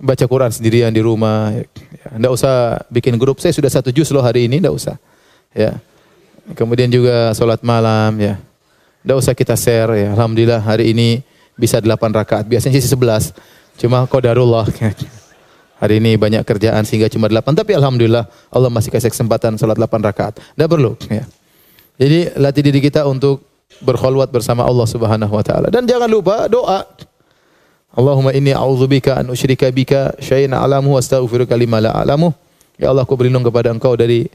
Speaker 1: baca Quran sendirian di rumah. Ya, usah bikin grup. Saya sudah satu juz loh hari ini, enggak usah. Ya. Kemudian juga sholat malam ya. Enggak usah kita share ya. Alhamdulillah hari ini bisa 8 rakaat. Biasanya sih 11. Cuma qadarullah. Hari ini banyak kerjaan sehingga cuma 8. Tapi alhamdulillah Allah masih kasih kesempatan sholat 8 rakaat. Enggak perlu ya. Jadi latih diri kita untuk berkhulwat bersama Allah Subhanahu wa taala. Dan jangan lupa doa. Allahumma inni a'udzubika an usyrika bika syai'an a'lamu wa astaghfiruka lima la a'lamu. Ya Allah, aku berlindung kepada Engkau dari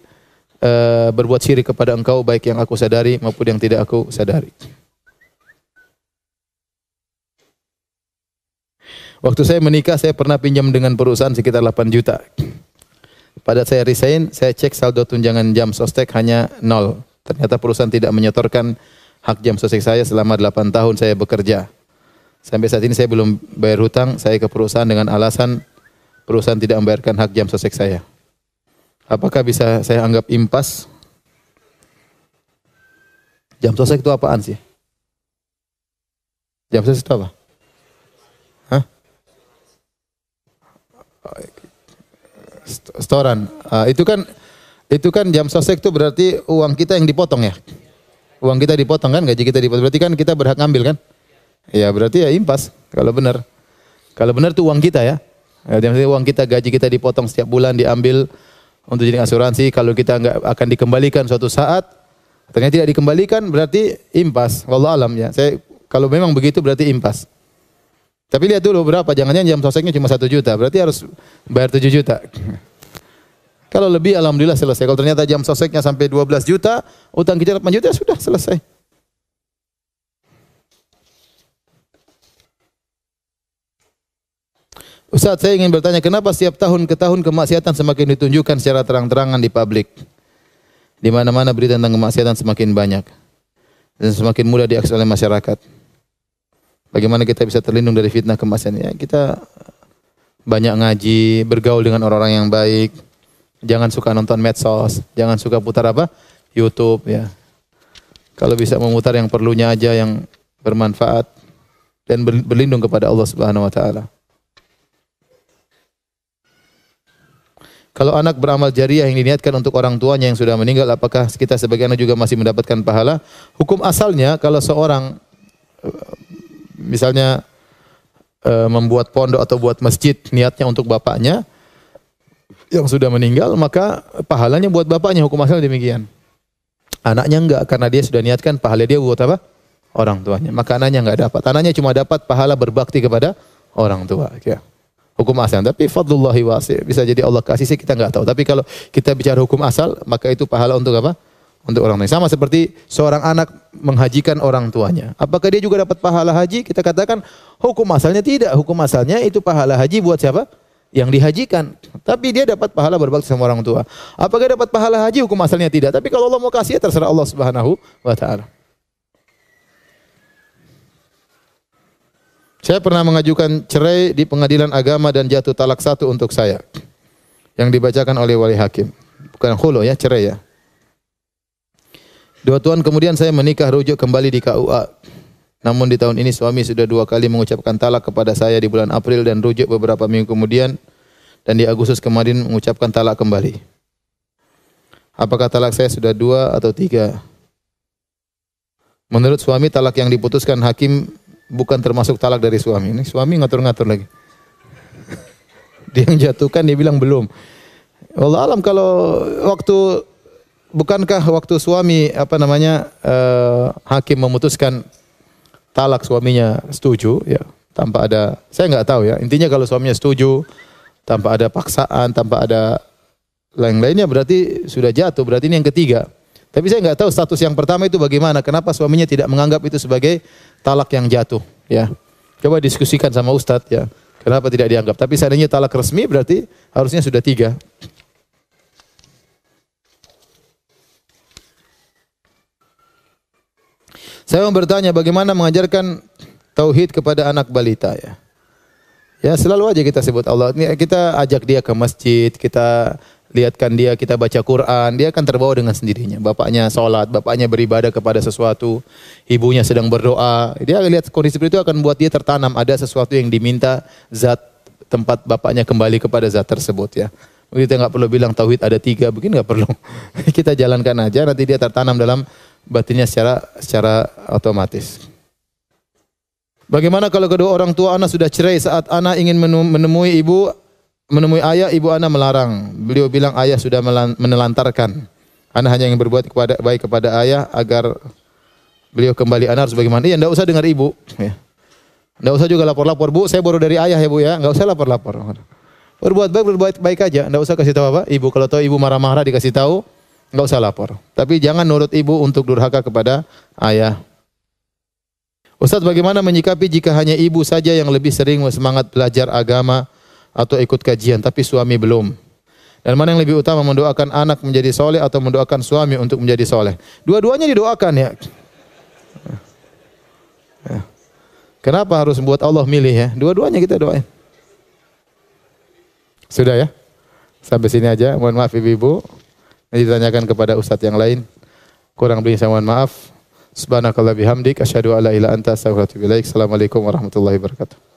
Speaker 1: uh, berbuat syirik kepada Engkau baik yang aku sadari maupun yang tidak aku sadari. Waktu saya menikah, saya pernah pinjam dengan perusahaan sekitar 8 juta. Pada saya resign, saya cek saldo tunjangan jam sostek hanya nol. Ternyata perusahaan tidak menyetorkan hak jam sostek saya selama 8 tahun saya bekerja. Sampai saat ini saya belum bayar hutang, saya ke perusahaan dengan alasan perusahaan tidak membayarkan hak jam sosek saya. Apakah bisa saya anggap impas? Jam sosek itu apaan sih? Jam sosek itu apa? Hah? Setoran. Uh, itu kan itu kan jam sosek itu berarti uang kita yang dipotong ya. Uang kita dipotong kan, gaji kita dipotong. Berarti kan kita berhak ngambil kan? Ya berarti ya impas kalau benar. Kalau benar itu uang kita ya. ya uang kita gaji kita dipotong setiap bulan diambil untuk jadi asuransi. Kalau kita nggak akan dikembalikan suatu saat, ternyata tidak dikembalikan berarti impas. Wallah alam ya. Saya kalau memang begitu berarti impas. Tapi lihat dulu berapa, jangan-jangan jam soseknya cuma satu juta, berarti harus bayar tujuh juta. Kalau lebih alhamdulillah selesai. Kalau ternyata jam soseknya sampai 12 juta, utang kita 8 juta sudah selesai. Ustaz, saya ingin bertanya, kenapa setiap tahun ke tahun kemaksiatan semakin ditunjukkan secara terang-terangan di publik? Di mana-mana berita tentang kemaksiatan semakin banyak dan semakin mudah diakses oleh masyarakat. Bagaimana kita bisa terlindung dari fitnah kemaksiatan? Ya, kita banyak ngaji, bergaul dengan orang-orang yang baik. Jangan suka nonton medsos, jangan suka putar apa? YouTube ya. Kalau bisa memutar yang perlunya aja yang bermanfaat dan berlindung kepada Allah Subhanahu wa taala. Kalau anak beramal jariah yang diniatkan untuk orang tuanya yang sudah meninggal, apakah kita sebagai anak juga masih mendapatkan pahala? Hukum asalnya kalau seorang misalnya eh, membuat pondok atau buat masjid niatnya untuk bapaknya yang sudah meninggal, maka pahalanya buat bapaknya hukum asal demikian. Anaknya enggak karena dia sudah niatkan pahala dia buat apa? Orang tuanya. Maka anaknya enggak dapat. Anaknya cuma dapat pahala berbakti kepada orang tua. Ya hukum asal. Tapi fadlullahi wasi. Bisa jadi Allah kasih sih kita nggak tahu. Tapi kalau kita bicara hukum asal, maka itu pahala untuk apa? Untuk orang lain. Sama seperti seorang anak menghajikan orang tuanya. Apakah dia juga dapat pahala haji? Kita katakan hukum asalnya tidak. Hukum asalnya itu pahala haji buat siapa? Yang dihajikan. Tapi dia dapat pahala berbakti sama orang tua. Apakah dapat pahala haji? Hukum asalnya tidak. Tapi kalau Allah mau kasih ya terserah Allah Subhanahu wa taala. Saya pernah mengajukan cerai di pengadilan agama dan jatuh talak satu untuk saya. Yang dibacakan oleh wali hakim. Bukan hulu ya, cerai ya. Dua tahun kemudian saya menikah rujuk kembali di KUA. Namun di tahun ini suami sudah dua kali mengucapkan talak kepada saya di bulan April dan rujuk beberapa minggu kemudian dan di Agustus kemarin mengucapkan talak kembali. Apakah talak saya sudah dua atau tiga? Menurut suami talak yang diputuskan hakim bukan termasuk talak dari suami. Ini suami ngatur-ngatur lagi. dia yang jatuhkan dia bilang belum. Allah alam kalau waktu bukankah waktu suami apa namanya uh, hakim memutuskan talak suaminya setuju ya tanpa ada saya nggak tahu ya intinya kalau suaminya setuju tanpa ada paksaan tanpa ada lain-lainnya berarti sudah jatuh berarti ini yang ketiga Tapi saya nggak tahu status yang pertama itu bagaimana. Kenapa suaminya tidak menganggap itu sebagai talak yang jatuh? Ya, coba diskusikan sama Ustadz ya. Kenapa tidak dianggap? Tapi seandainya talak resmi berarti harusnya sudah tiga. Saya mau bertanya bagaimana mengajarkan tauhid kepada anak balita ya. Ya selalu aja kita sebut Allah. Kita ajak dia ke masjid, kita lihatkan dia kita baca Quran, dia akan terbawa dengan sendirinya. Bapaknya sholat, bapaknya beribadah kepada sesuatu, ibunya sedang berdoa. Dia lihat kondisi seperti itu akan buat dia tertanam ada sesuatu yang diminta zat tempat bapaknya kembali kepada zat tersebut ya. Kita nggak perlu bilang tauhid ada tiga, begini nggak perlu. kita jalankan aja, nanti dia tertanam dalam batinnya secara secara otomatis. Bagaimana kalau kedua orang tua anak sudah cerai saat anak ingin menemui ibu menemui ayah, ibu anak melarang. Beliau bilang ayah sudah menelantarkan. Anak hanya ingin berbuat kepada baik kepada ayah agar beliau kembali anak harus bagaimana? Iya, enggak usah dengar ibu. Ya. Usah juga lapor-lapor, Bu, saya baru dari ayah ya, Bu ya. Enggak usah lapor-lapor. Berbuat baik, berbuat baik aja. Enggak usah kasih tahu apa? Ibu kalau tahu ibu marah-marah dikasih tahu, enggak usah lapor. Tapi jangan nurut ibu untuk durhaka kepada ayah. Ustaz bagaimana menyikapi jika hanya ibu saja yang lebih sering semangat belajar agama atau ikut kajian tapi suami belum. Dan mana yang lebih utama mendoakan anak menjadi soleh atau mendoakan suami untuk menjadi soleh? Dua-duanya didoakan ya. ya. Kenapa harus membuat Allah milih ya? Dua-duanya kita doain. Sudah ya? Sampai sini aja. Mohon maaf ibu-ibu. Nanti ditanyakan kepada ustadz yang lain. Kurang lebih saya mohon maaf. Subhanakallah bihamdik. Asyhadu alla ilaha anta. Assalamualaikum warahmatullahi wabarakatuh.